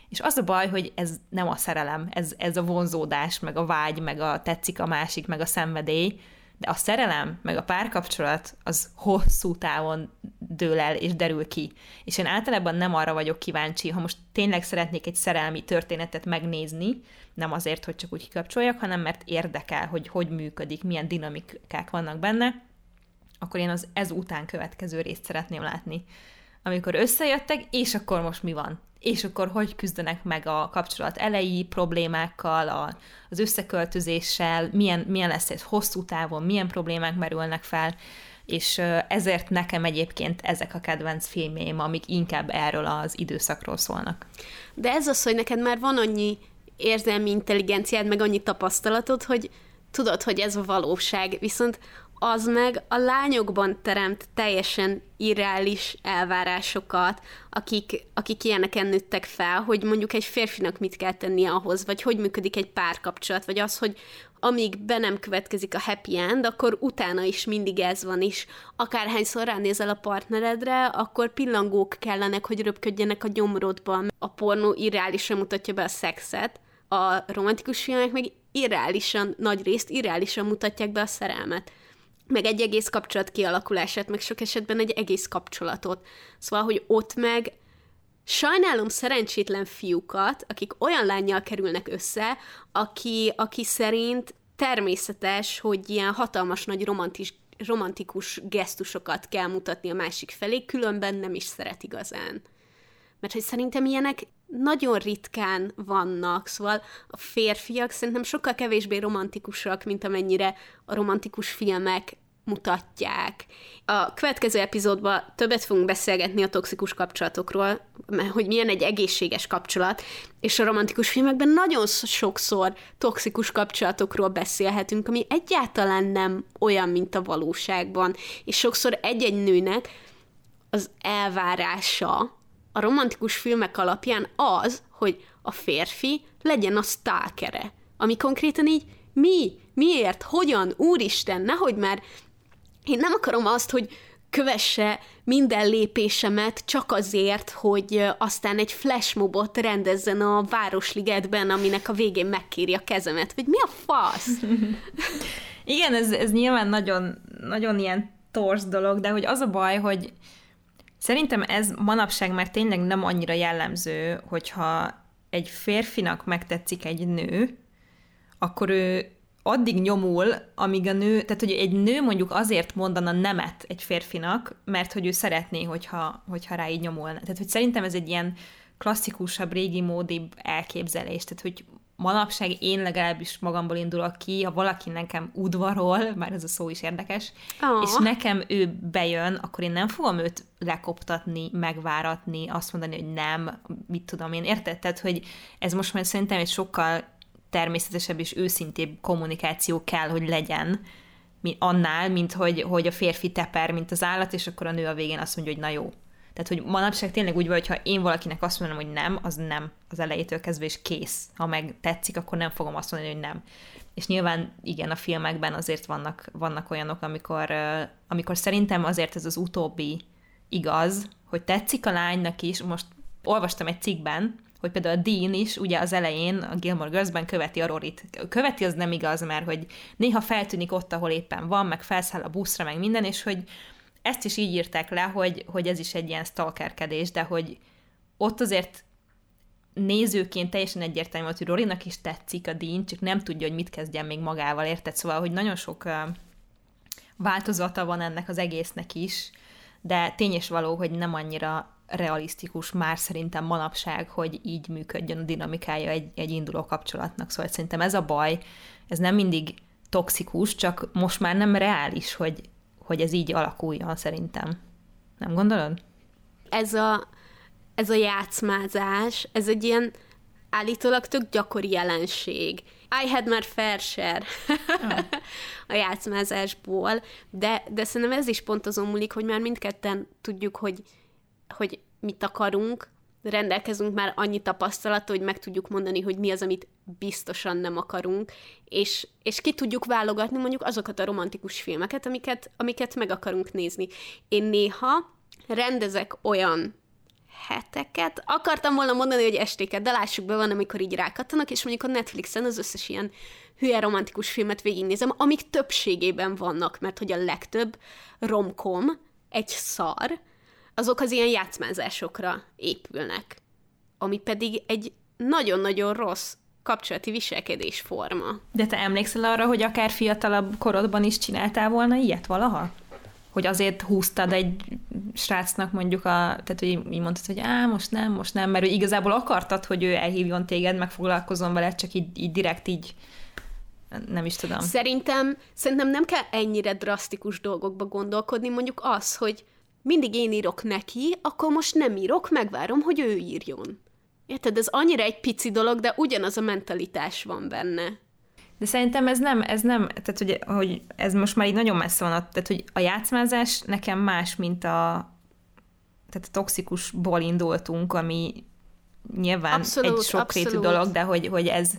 És az a baj, hogy ez nem a szerelem, ez, ez a vonzódás, meg a vágy, meg a tetszik a másik, meg a szenvedély, de a szerelem, meg a párkapcsolat az hosszú távon dől el és derül ki. És én általában nem arra vagyok kíváncsi, ha most tényleg szeretnék egy szerelmi történetet megnézni, nem azért, hogy csak úgy kikapcsoljak, hanem mert érdekel, hogy hogy működik, milyen dinamikák vannak benne, akkor én az ez után következő részt szeretném látni. Amikor összejöttek, és akkor most mi van? És akkor hogy küzdenek meg a kapcsolat elejé problémákkal, a, az összeköltözéssel, milyen, milyen lesz ez hosszú távon, milyen problémák merülnek fel, és ezért nekem egyébként ezek a kedvenc filmjeim, amik inkább erről az időszakról szólnak. De ez az, hogy neked már van annyi érzelmi intelligenciád, meg annyi tapasztalatod, hogy tudod, hogy ez a valóság, viszont az meg a lányokban teremt teljesen irreális elvárásokat, akik, akik ilyeneken nőttek fel, hogy mondjuk egy férfinak mit kell tennie ahhoz, vagy hogy működik egy párkapcsolat, vagy az, hogy amíg be nem következik a happy end, akkor utána is mindig ez van is. Akárhányszor ránézel a partneredre, akkor pillangók kellenek, hogy röpködjenek a gyomrodban. A pornó irreálisan mutatja be a szexet, a romantikus filmek meg irreálisan, nagy részt irreálisan mutatják be a szerelmet meg egy egész kapcsolat kialakulását, meg sok esetben egy egész kapcsolatot. Szóval, hogy ott meg sajnálom szerencsétlen fiúkat, akik olyan lányjal kerülnek össze, aki, aki szerint természetes, hogy ilyen hatalmas nagy romantis, romantikus gesztusokat kell mutatni a másik felé, különben nem is szeret igazán. Mert hogy szerintem ilyenek nagyon ritkán vannak, szóval a férfiak szerintem sokkal kevésbé romantikusak, mint amennyire a romantikus filmek mutatják. A következő epizódban többet fogunk beszélgetni a toxikus kapcsolatokról, hogy milyen egy egészséges kapcsolat, és a romantikus filmekben nagyon sokszor toxikus kapcsolatokról beszélhetünk, ami egyáltalán nem olyan, mint a valóságban, és sokszor egy-egy nőnek az elvárása a romantikus filmek alapján az, hogy a férfi legyen a stalkere, ami konkrétan így mi? Miért? Hogyan? Úristen, nehogy már én nem akarom azt, hogy kövesse minden lépésemet csak azért, hogy aztán egy flashmobot rendezzen a Városligetben, aminek a végén megkéri a kezemet. Vagy mi a fasz? Igen, ez, ez nyilván nagyon, nagyon ilyen torz dolog, de hogy az a baj, hogy szerintem ez manapság már tényleg nem annyira jellemző, hogyha egy férfinak megtetszik egy nő, akkor ő addig nyomul, amíg a nő, tehát hogy egy nő mondjuk azért mondana nemet egy férfinak, mert hogy ő szeretné, hogyha, hogyha rá így nyomulna. Tehát, hogy szerintem ez egy ilyen klasszikusabb, régi módibb elképzelés. Tehát, hogy manapság én legalábbis magamból indulok ki, ha valaki nekem udvarol, már ez a szó is érdekes, oh. és nekem ő bejön, akkor én nem fogom őt lekoptatni, megváratni, azt mondani, hogy nem, mit tudom én, érted? Tehát, hogy ez most már szerintem egy sokkal természetesebb és őszintébb kommunikáció kell, hogy legyen, annál, mint hogy, hogy a férfi teper, mint az állat, és akkor a nő a végén azt mondja, hogy na jó. Tehát, hogy manapság tényleg úgy van, hogy ha én valakinek azt mondom, hogy nem, az nem az elejétől kezdve, és kész. Ha meg tetszik, akkor nem fogom azt mondani, hogy nem. És nyilván igen, a filmekben azért vannak, vannak olyanok, amikor, amikor szerintem azért ez az utóbbi igaz, hogy tetszik a lánynak is, most olvastam egy cikkben, hogy például a Dean is ugye az elején a Gilmore Girls-ben követi a Rorit. Követi az nem igaz, mert hogy néha feltűnik ott, ahol éppen van, meg felszáll a buszra, meg minden, és hogy ezt is így írták le, hogy, hogy ez is egy ilyen stalkerkedés, de hogy ott azért nézőként teljesen egyértelmű hogy Rorinak is tetszik a Dean, csak nem tudja, hogy mit kezdjen még magával, érted? Szóval, hogy nagyon sok változata van ennek az egésznek is, de tény és való, hogy nem annyira realisztikus már szerintem manapság, hogy így működjön a dinamikája egy, egy induló kapcsolatnak. Szóval szerintem ez a baj, ez nem mindig toxikus, csak most már nem reális, hogy, hogy ez így alakuljon szerintem. Nem gondolod? Ez a ez a játszmázás, ez egy ilyen állítólag tök gyakori jelenség. I had már fair share oh. a játszmázásból, de, de szerintem ez is pont azon múlik, hogy már mindketten tudjuk, hogy, hogy mit akarunk, rendelkezünk már annyi tapasztalat, hogy meg tudjuk mondani, hogy mi az, amit biztosan nem akarunk, és, és ki tudjuk válogatni mondjuk azokat a romantikus filmeket, amiket, amiket meg akarunk nézni. Én néha rendezek olyan heteket, akartam volna mondani, hogy estéket, de lássuk be, van, amikor így rákattanak, és mondjuk a Netflixen az összes ilyen hülye romantikus filmet végignézem, amik többségében vannak, mert hogy a legtöbb romkom egy szar, azok az ilyen játszmázásokra épülnek, ami pedig egy nagyon-nagyon rossz kapcsolati viselkedésforma. De te emlékszel arra, hogy akár fiatalabb korodban is csináltál volna ilyet valaha? Hogy azért húztad egy srácnak mondjuk a, tehát hogy így mondtad, hogy á, most nem, most nem, mert ő igazából akartad, hogy ő elhívjon téged, meg foglalkozom vele, csak így, így direkt így nem is tudom. Szerintem, szerintem nem kell ennyire drasztikus dolgokba gondolkodni, mondjuk az, hogy mindig én írok neki, akkor most nem írok, megvárom, hogy ő írjon. Érted, ez annyira egy pici dolog, de ugyanaz a mentalitás van benne. De szerintem ez nem, ez nem, tehát hogy, hogy ez most már így nagyon messze van, tehát hogy a játszmázás nekem más, mint a tehát a toxikusból indultunk, ami nyilván abszolút, egy sokrétű dolog, de hogy, hogy ez,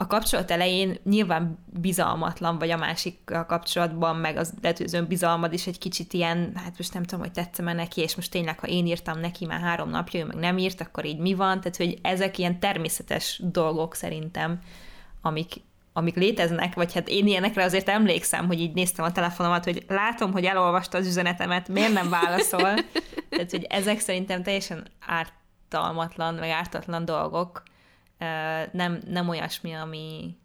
a kapcsolat elején nyilván bizalmatlan vagy a másik kapcsolatban, meg az lehet, bizalmad is egy kicsit ilyen, hát most nem tudom, hogy tetszem-e neki, és most tényleg, ha én írtam neki már három napja, ő meg nem írt, akkor így mi van? Tehát, hogy ezek ilyen természetes dolgok szerintem, amik, amik léteznek, vagy hát én ilyenekre azért emlékszem, hogy így néztem a telefonomat, hogy látom, hogy elolvasta az üzenetemet, miért nem válaszol? Tehát, hogy ezek szerintem teljesen ártalmatlan, vagy ártatlan dolgok, nem, nem olyasmi, ami,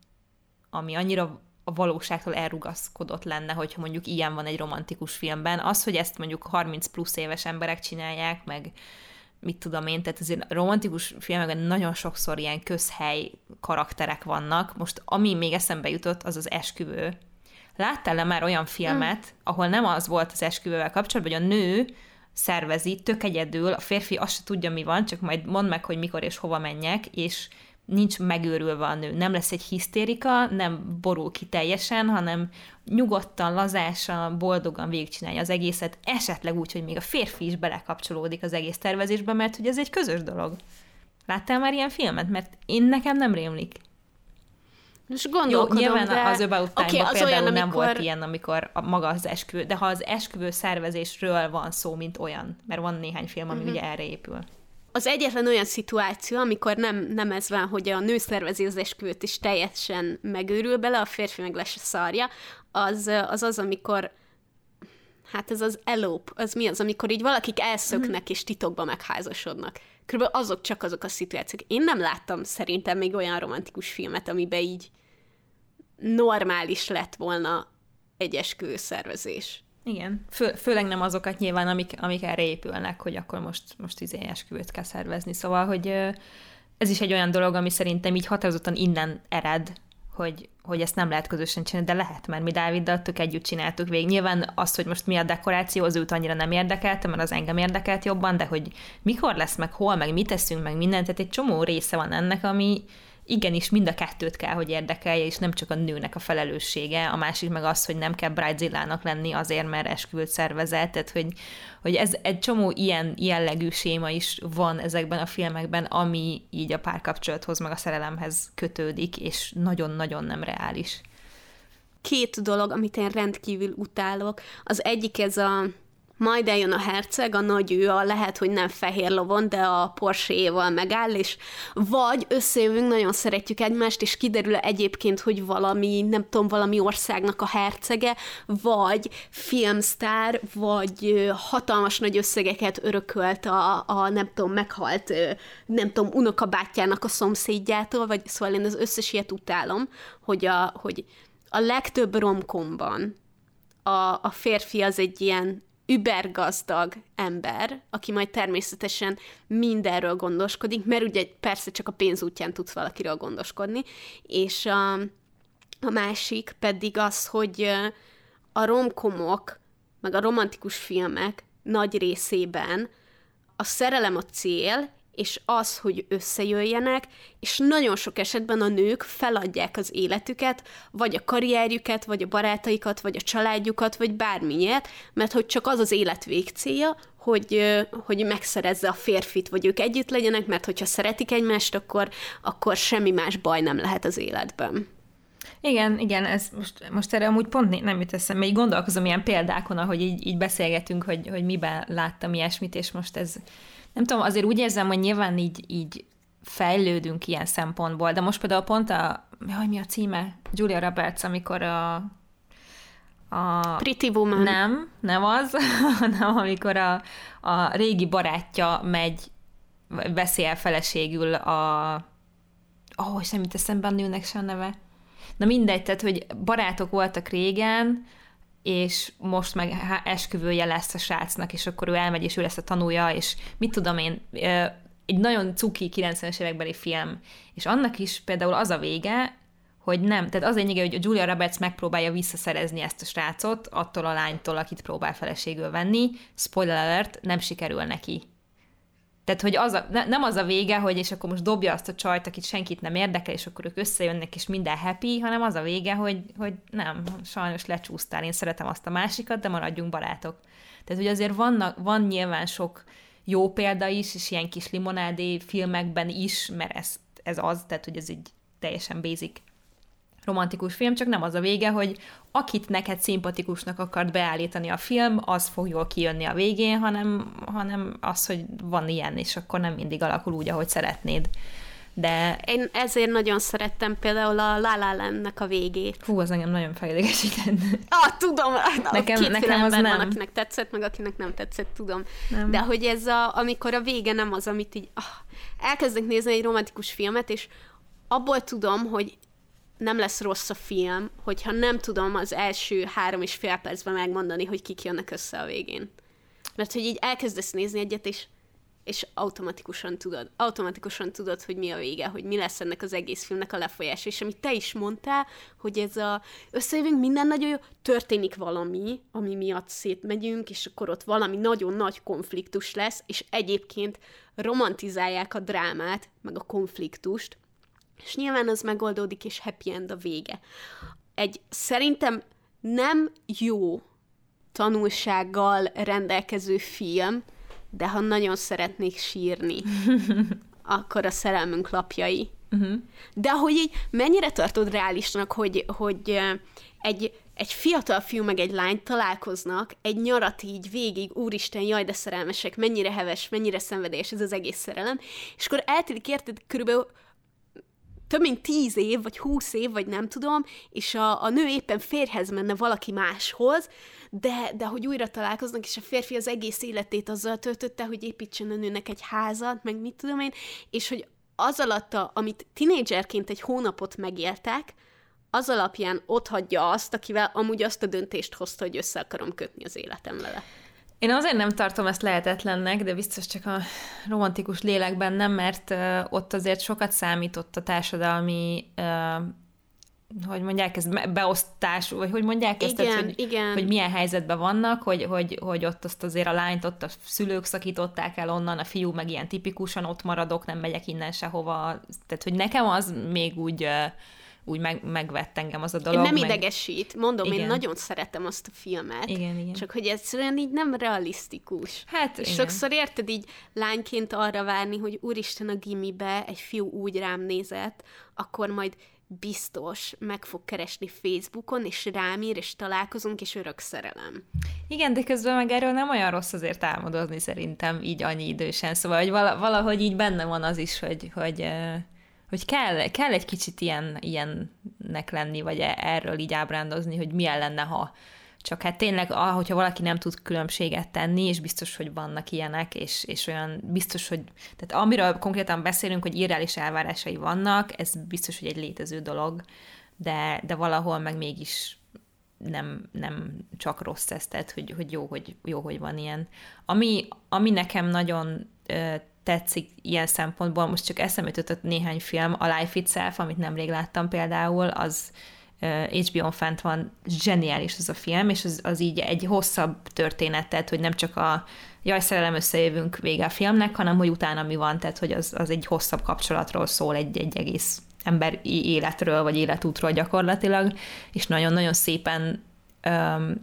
ami annyira a valóságtól elrugaszkodott lenne, hogyha mondjuk ilyen van egy romantikus filmben. Az, hogy ezt mondjuk 30 plusz éves emberek csinálják, meg mit tudom én, tehát azért romantikus filmekben nagyon sokszor ilyen közhely karakterek vannak. Most ami még eszembe jutott, az az esküvő. Láttál-e már olyan filmet, mm. ahol nem az volt az esküvővel kapcsolatban, hogy a nő szervezi tök egyedül, a férfi azt se tudja, mi van, csak majd mond meg, hogy mikor és hova menjek, és nincs megőrülve a nő. Nem lesz egy hisztérika, nem borul ki teljesen, hanem nyugodtan, lazásan, boldogan végigcsinálja az egészet, esetleg úgy, hogy még a férfi is belekapcsolódik az egész tervezésbe, mert hogy ez egy közös dolog. Láttál már ilyen filmet? Mert én nekem nem rémlik. Most gondolkodom, Jó, nyilván de... az About Time-ban okay, például olyan, amikor... nem volt ilyen, amikor a, maga az esküvő, de ha az esküvő szervezésről van szó, mint olyan, mert van néhány film, ami uh-huh. ugye erre épül az egyetlen olyan szituáció, amikor nem, nem ez van, hogy a nő szervezi az esküvőt, és teljesen megőrül bele, a férfi meg lesz a szarja, az az, az amikor hát ez az elope, az mi az, amikor így valakik elszöknek és titokba megházasodnak. Körülbelül azok csak azok a szituációk. Én nem láttam szerintem még olyan romantikus filmet, amiben így normális lett volna egy esküvőszervezés. Igen, Fő, főleg nem azokat nyilván, amik, amik erre épülnek, hogy akkor most, most izé esküvőt kell szervezni. Szóval, hogy ez is egy olyan dolog, ami szerintem így határozottan innen ered, hogy, hogy ezt nem lehet közösen csinálni, de lehet, mert mi Dáviddal tök együtt csináltuk végig. Nyilván azt, hogy most mi a dekoráció, az őt annyira nem érdekelte, mert az engem érdekelt jobban, de hogy mikor lesz, meg hol, meg mit teszünk, meg mindent, tehát egy csomó része van ennek, ami, igenis mind a kettőt kell, hogy érdekelje, és nem csak a nőnek a felelőssége, a másik meg az, hogy nem kell bridezilla lenni azért, mert esküvőt szervezett, tehát hogy, hogy ez egy csomó ilyen jellegű séma is van ezekben a filmekben, ami így a párkapcsolathoz, meg a szerelemhez kötődik, és nagyon-nagyon nem reális. Két dolog, amit én rendkívül utálok. Az egyik ez a majd eljön a herceg, a nagy ő, a lehet, hogy nem fehér lovon, de a Porsche-val megáll, és vagy összejövünk, nagyon szeretjük egymást, és kiderül egyébként, hogy valami, nem tudom, valami országnak a hercege, vagy filmsztár, vagy hatalmas nagy összegeket örökölt a, a nem tudom, meghalt, nem tudom, unokabátyjának a szomszédjától, vagy szóval én az összes ilyet utálom, hogy a, hogy a legtöbb romkomban a, a férfi az egy ilyen übergazdag ember, aki majd természetesen mindenről gondoskodik, mert ugye persze csak a pénz útján tudsz valakiről gondoskodni, és a, a másik pedig az, hogy a romkomok, meg a romantikus filmek nagy részében a szerelem a cél, és az, hogy összejöjjenek, és nagyon sok esetben a nők feladják az életüket, vagy a karrierjüket, vagy a barátaikat, vagy a családjukat, vagy bármilyet, mert hogy csak az az élet végcélja, hogy, hogy megszerezze a férfit, vagy ők együtt legyenek, mert hogyha szeretik egymást, akkor, akkor semmi más baj nem lehet az életben. Igen, igen, ez most, most erre amúgy pont nem jut eszembe, így gondolkozom ilyen példákon, ahogy így, így beszélgetünk, hogy, hogy miben láttam ilyesmit, és most ez, nem tudom, azért úgy érzem, hogy nyilván így, így fejlődünk ilyen szempontból, de most például pont a, hogy mi a címe? Julia Roberts, amikor a a... Pretty Woman. Nem, nem az, hanem amikor a, a régi barátja megy, veszi el feleségül a... Ó, oh, jut eszembe a nőnek se a neve. Na mindegy, tehát, hogy barátok voltak régen, és most meg esküvője lesz a srácnak, és akkor ő elmegy, és ő lesz a tanúja, és mit tudom én, egy nagyon cuki 90-es évekbeli film, és annak is például az a vége, hogy nem, tehát az lényege, hogy a Julia Roberts megpróbálja visszaszerezni ezt a srácot attól a lánytól, akit próbál feleségül venni. Spoiler alert, nem sikerül neki. Tehát, hogy az a, ne, nem az a vége, hogy és akkor most dobja azt a csajt, akit senkit nem érdekel, és akkor ők összejönnek, és minden happy, hanem az a vége, hogy, hogy nem, sajnos lecsúsztál, én szeretem azt a másikat, de maradjunk barátok. Tehát, hogy azért vannak, van nyilván sok jó példa is, és ilyen kis limonádé filmekben is, mert ez, ez az, tehát, hogy ez egy teljesen basic romantikus film, csak nem az a vége, hogy akit neked szimpatikusnak akart beállítani a film, az fog jól kijönni a végén, hanem, hanem az, hogy van ilyen, és akkor nem mindig alakul úgy, ahogy szeretnéd. De... Én ezért nagyon szerettem például a La La Land-nek a végét. Hú, az engem nagyon felidegesített. Ah, tudom, nekem, két nekem az nem. van, akinek tetszett, meg akinek nem tetszett, tudom. Nem. De hogy ez a, amikor a vége nem az, amit így, ah, elkezdek nézni egy romantikus filmet, és abból tudom, hogy nem lesz rossz a film, hogyha nem tudom az első három és fél percben megmondani, hogy kik jönnek össze a végén. Mert hogy így elkezdesz nézni egyet, és, és automatikusan tudod, automatikusan tudod, hogy mi a vége, hogy mi lesz ennek az egész filmnek a lefolyás. És amit te is mondtál, hogy ez a összejövünk, minden nagyon jó, történik valami, ami miatt szétmegyünk, és akkor ott valami nagyon nagy konfliktus lesz, és egyébként romantizálják a drámát, meg a konfliktust, és nyilván az megoldódik, és happy end a vége. Egy szerintem nem jó tanulsággal rendelkező film, de ha nagyon szeretnék sírni, akkor a szerelmünk lapjai. Uh-huh. De hogy így mennyire tartod reálisnak, hogy, hogy egy, egy fiatal fiú meg egy lány találkoznak, egy nyarat így végig, úristen, jaj, de szerelmesek, mennyire heves, mennyire szenvedélyes ez az egész szerelem, és akkor eltelik érted körülbelül több mint tíz év, vagy húsz év, vagy nem tudom, és a, a nő éppen férhez menne valaki máshoz, de, de hogy újra találkoznak, és a férfi az egész életét azzal töltötte, hogy építsen a nőnek egy házat, meg mit tudom én, és hogy az alatt, a, amit tinédzserként egy hónapot megéltek, az alapján ott hagyja azt, akivel amúgy azt a döntést hozta, hogy össze akarom kötni az életem vele. Én azért nem tartom ezt lehetetlennek, de biztos csak a romantikus lélekben nem, mert uh, ott azért sokat számított a társadalmi uh, hogy mondják, ez beosztás, vagy hogy mondják ezt, igen, tehát, hogy, igen. hogy milyen helyzetben vannak, hogy, hogy, hogy ott azt azért a lányt ott a szülők szakították el onnan, a fiú meg ilyen tipikusan ott maradok, nem megyek innen sehova. Tehát, hogy nekem az még úgy uh, úgy meg, megvett engem az a dolog. Nem meg... idegesít, mondom, igen. én nagyon szeretem azt a filmet. Igen, igen. Csak hogy egyszerűen így nem realisztikus. Hát, És igen. sokszor érted így lányként arra várni, hogy úristen a gimibe egy fiú úgy rám nézett, akkor majd biztos meg fog keresni Facebookon, és rám ír, és találkozunk, és örök szerelem. Igen, de közben meg erről nem olyan rossz azért álmodozni szerintem így annyi idősen. Szóval, hogy valahogy így benne van az is, hogy, hogy hogy kell, kell egy kicsit ilyen, ilyennek lenni, vagy e, erről így ábrándozni, hogy milyen lenne, ha csak hát tényleg, hogyha valaki nem tud különbséget tenni, és biztos, hogy vannak ilyenek, és, és olyan biztos, hogy, tehát amiről konkrétan beszélünk, hogy irreális elvárásai vannak, ez biztos, hogy egy létező dolog, de, de valahol meg mégis nem, nem csak rossz ez, tehát hogy, hogy, jó, hogy jó, hogy van ilyen. Ami, ami nekem nagyon tetszik ilyen szempontból, most csak eszembe jutott néhány film, a Life Itself, amit nemrég láttam például, az HBO-n fent van, zseniális ez a film, és az, az így egy hosszabb történet, tehát hogy nem csak a jaj, szerelem összejövünk vége a filmnek, hanem hogy utána mi van, tehát hogy az, az egy hosszabb kapcsolatról szól, egy, egy egész ember életről, vagy életútról gyakorlatilag, és nagyon-nagyon szépen öm,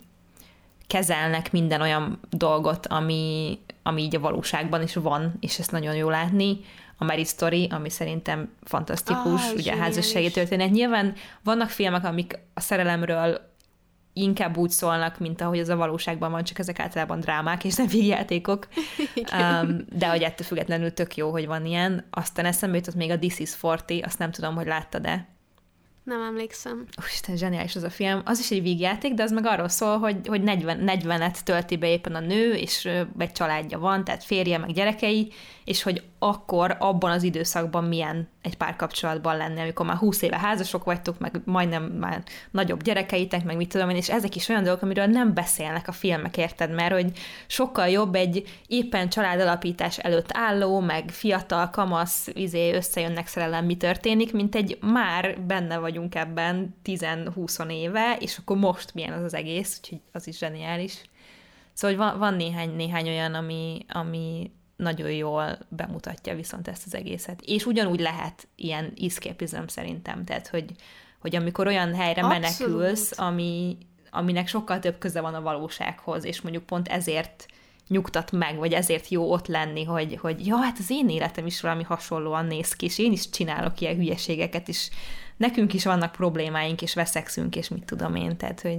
kezelnek minden olyan dolgot, ami, ami így a valóságban is van, és ezt nagyon jó látni. A Mary Story, ami szerintem fantasztikus, ah, ugye a házassági történet. Nyilván vannak filmek, amik a szerelemről inkább úgy szólnak, mint ahogy az a valóságban van, csak ezek általában drámák és nem vígjátékok. um, de hogy ettől függetlenül tök jó, hogy van ilyen. Aztán eszembe jutott még a This is 40, azt nem tudom, hogy láttad-e. Nem emlékszem. Isten, zseniális az a film. Az is egy vígjáték, de az meg arról szól, hogy, hogy 40, 40-et tölti be éppen a nő, és egy családja van, tehát férje, meg gyerekei, és hogy akkor abban az időszakban milyen egy párkapcsolatban lenni, amikor már 20 éve házasok vagytok, meg majdnem már nagyobb gyerekeitek, meg mit tudom én, és ezek is olyan dolgok, amiről nem beszélnek a filmek, érted? Mert hogy sokkal jobb egy éppen családalapítás előtt álló, meg fiatal, kamasz, izé, összejönnek szerelem, mi történik, mint egy már benne vagyunk ebben 10-20 éve, és akkor most milyen az az egész, úgyhogy az is zseniális. Szóval van, van néhány, néhány olyan, ami, ami nagyon jól bemutatja viszont ezt az egészet. És ugyanúgy lehet ilyen escapism szerintem, tehát hogy, hogy amikor olyan helyre Abszolút. menekülsz, ami, aminek sokkal több köze van a valósághoz, és mondjuk pont ezért nyugtat meg, vagy ezért jó ott lenni, hogy, hogy ja, hát az én életem is valami hasonlóan néz ki, és én is csinálok ilyen hülyeségeket, és nekünk is vannak problémáink, és veszekszünk, és mit tudom én, tehát hogy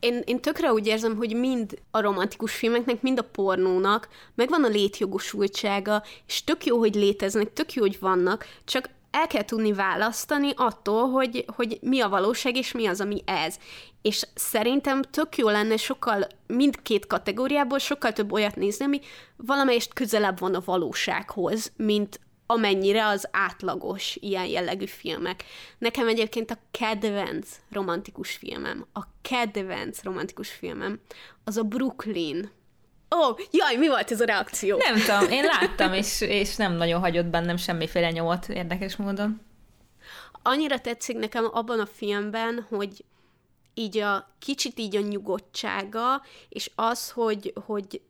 én, én tökre úgy érzem, hogy mind a romantikus filmeknek, mind a pornónak megvan a létjogosultsága, és tök jó, hogy léteznek, tök jó, hogy vannak, csak el kell tudni választani attól, hogy, hogy mi a valóság, és mi az, ami ez. És szerintem tök jó lenne sokkal, mindkét kategóriából sokkal több olyat nézni, ami valamelyest közelebb van a valósághoz, mint amennyire az átlagos ilyen jellegű filmek. Nekem egyébként a kedvenc romantikus filmem, a kedvenc romantikus filmem, az a Brooklyn. Ó, oh, jaj, mi volt ez a reakció? Nem tudom, én láttam, és, és nem nagyon hagyott bennem semmiféle nyomot érdekes módon. Annyira tetszik nekem abban a filmben, hogy így a kicsit így a nyugodtsága, és az, hogy, hogy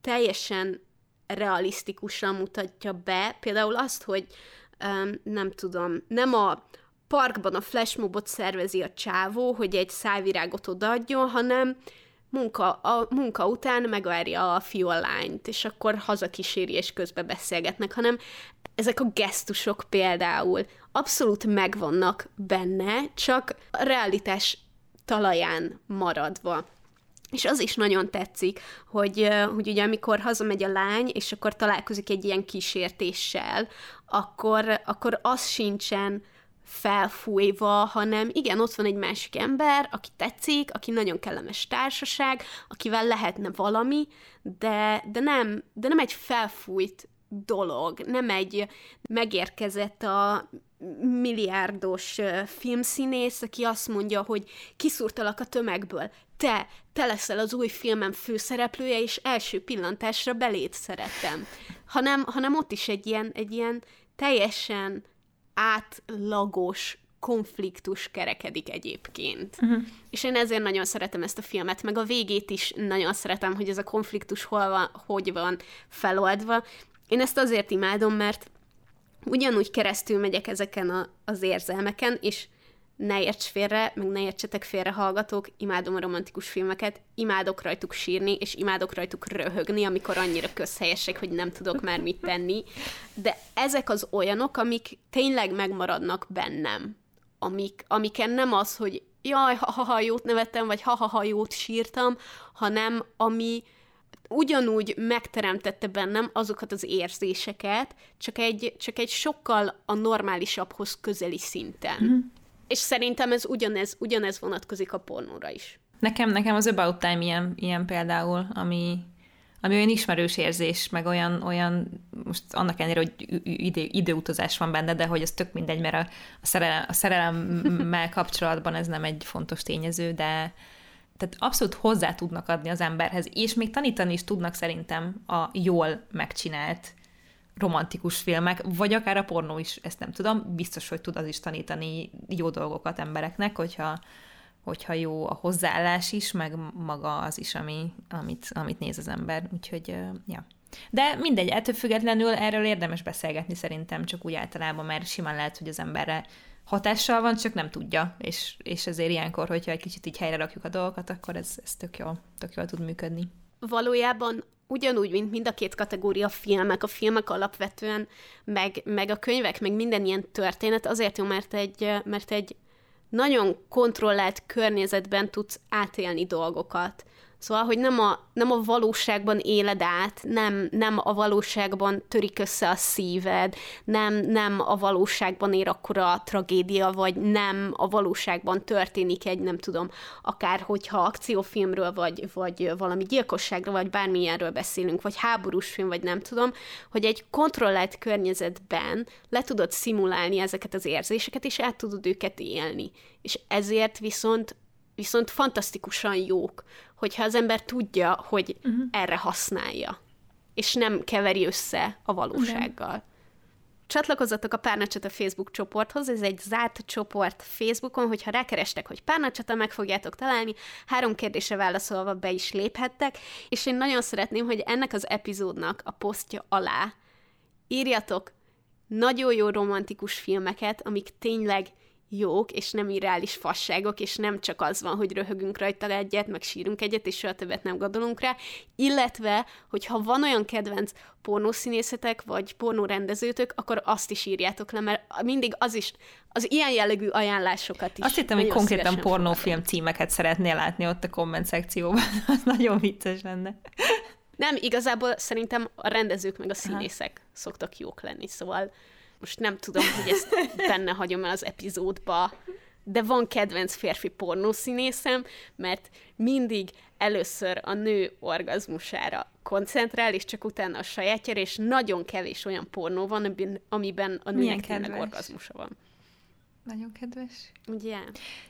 teljesen realisztikusan mutatja be. Például azt, hogy um, nem tudom, nem a parkban a flashmobot szervezi a csávó, hogy egy szájvirágot odaadjon, hanem munka, a munka után megvárja a fiú a lányt, és akkor hazakíséri, és közben beszélgetnek, hanem ezek a gesztusok például abszolút megvannak benne, csak a realitás talaján maradva. És az is nagyon tetszik, hogy, hogy ugye amikor hazamegy a lány, és akkor találkozik egy ilyen kísértéssel, akkor, akkor az sincsen felfújva, hanem igen, ott van egy másik ember, aki tetszik, aki nagyon kellemes társaság, akivel lehetne valami, de, de, nem, de nem egy felfújt dolog, nem egy megérkezett a milliárdos filmszínész, aki azt mondja, hogy kiszúrtalak a tömegből, te, te leszel az új filmem főszereplője, és első pillantásra belét szerettem. Hanem, hanem ott is egy ilyen, egy ilyen teljesen átlagos konfliktus kerekedik egyébként. Uh-huh. És én ezért nagyon szeretem ezt a filmet, meg a végét is nagyon szeretem, hogy ez a konfliktus hol van, hogy van feloldva. Én ezt azért imádom, mert ugyanúgy keresztül megyek ezeken a, az érzelmeken, és ne érts félre, meg ne értsetek félre hallgatók, imádom a romantikus filmeket, imádok rajtuk sírni, és imádok rajtuk röhögni, amikor annyira közhelyesek, hogy nem tudok már mit tenni. De ezek az olyanok, amik tényleg megmaradnak bennem. Amik, amiken nem az, hogy jaj, ha-ha-ha jót nevettem, vagy ha-ha-ha jót sírtam, hanem ami ugyanúgy megteremtette bennem azokat az érzéseket, csak egy, csak egy sokkal a normálisabbhoz közeli szinten. Mm-hmm. És szerintem ez ugyanez, ugyanez vonatkozik a pornóra is. Nekem, nekem az About Time ilyen, ilyen például, ami, ami olyan ismerős érzés, meg olyan, olyan most annak ellenére, hogy idő, időutazás van benne, de hogy ez tök mindegy, mert a, a, szerelem, a szerelemmel kapcsolatban ez nem egy fontos tényező, de tehát abszolút hozzá tudnak adni az emberhez, és még tanítani is tudnak szerintem a jól megcsinált romantikus filmek, vagy akár a pornó is, ezt nem tudom, biztos, hogy tud az is tanítani jó dolgokat embereknek, hogyha, hogyha jó a hozzáállás is, meg maga az is, ami, amit, amit néz az ember. Úgyhogy, ja. De mindegy, ettől függetlenül erről érdemes beszélgetni szerintem, csak úgy általában, mert simán lehet, hogy az emberre hatással van, csak nem tudja, és, és ezért ilyenkor, hogyha egy kicsit így helyre rakjuk a dolgokat, akkor ez, ez tök, jól, tök jól tud működni. Valójában ugyanúgy, mint mind a két kategória filmek, a filmek alapvetően, meg, meg a könyvek, meg minden ilyen történet, azért jó, mert egy, mert egy nagyon kontrollált környezetben tudsz átélni dolgokat. Szóval, hogy nem a, nem a valóságban éled át, nem, nem a valóságban törik össze a szíved, nem, nem a valóságban ér akkora tragédia, vagy nem a valóságban történik egy, nem tudom, akár hogyha akciófilmről, vagy, vagy valami gyilkosságról, vagy bármilyenről beszélünk, vagy háborús film, vagy nem tudom, hogy egy kontrollált környezetben le tudod szimulálni ezeket az érzéseket, és át tudod őket élni. És ezért viszont viszont fantasztikusan jók, hogyha az ember tudja, hogy uh-huh. erre használja, és nem keveri össze a valósággal. Igen. Csatlakozzatok a Párnacsata Facebook csoporthoz, ez egy zárt csoport Facebookon, hogyha rákerestek, hogy Párnacsata, meg fogjátok találni, három kérdésre válaszolva be is léphettek, és én nagyon szeretném, hogy ennek az epizódnak a posztja alá írjatok nagyon jó romantikus filmeket, amik tényleg jók, és nem irreális fasságok, és nem csak az van, hogy röhögünk rajta egyet, meg sírunk egyet, és soha többet nem gondolunk rá, illetve, hogyha van olyan kedvenc pornószínészetek, vagy pornórendezőtök, akkor azt is írjátok le, mert mindig az is, az ilyen jellegű ajánlásokat is. Azt hittem, hogy konkrétan pornófilm címeket szeretnél látni ott a komment szekcióban, az nagyon vicces lenne. Nem, igazából szerintem a rendezők meg a színészek Aha. szoktak jók lenni, szóval most nem tudom, hogy ezt benne hagyom el az epizódba, de van kedvenc férfi pornószínészem, mert mindig először a nő orgazmusára koncentrál, és csak utána a sajátjára, és nagyon kevés olyan pornó van, amiben a nőnek tényleg orgazmusa van. Nagyon kedves. Ugye?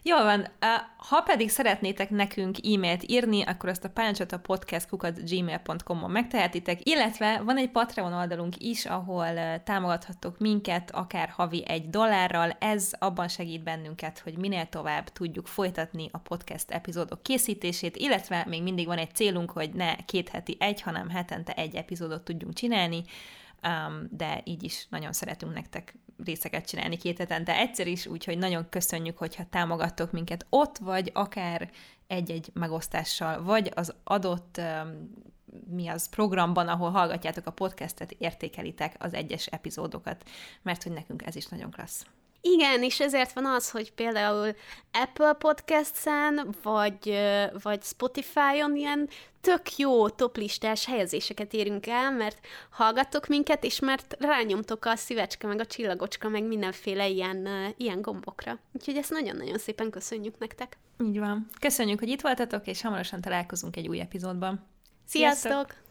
Jól van. Ha pedig szeretnétek nekünk e-mailt írni, akkor azt a páncsata podcastkukat gmail.com-on megtehetitek, illetve van egy Patreon oldalunk is, ahol támogathattok minket, akár havi egy dollárral. Ez abban segít bennünket, hogy minél tovább tudjuk folytatni a podcast epizódok készítését, illetve még mindig van egy célunk, hogy ne két heti egy, hanem hetente egy epizódot tudjunk csinálni de így is nagyon szeretünk nektek részeket csinálni két hetente egyszer is, úgyhogy nagyon köszönjük, hogyha támogattok minket ott, vagy akár egy-egy megosztással, vagy az adott mi az programban, ahol hallgatjátok a podcastet, értékelitek az egyes epizódokat, mert hogy nekünk ez is nagyon klassz. Igen, és ezért van az, hogy például Apple Podcast-en, vagy, vagy Spotify-on ilyen tök jó toplistás helyezéseket érünk el, mert hallgattok minket, és mert rányomtok a szívecske, meg a csillagocska, meg mindenféle ilyen, ilyen gombokra. Úgyhogy ezt nagyon-nagyon szépen köszönjük nektek. Így van. Köszönjük, hogy itt voltatok, és hamarosan találkozunk egy új epizódban. Sziasztok! Sziasztok!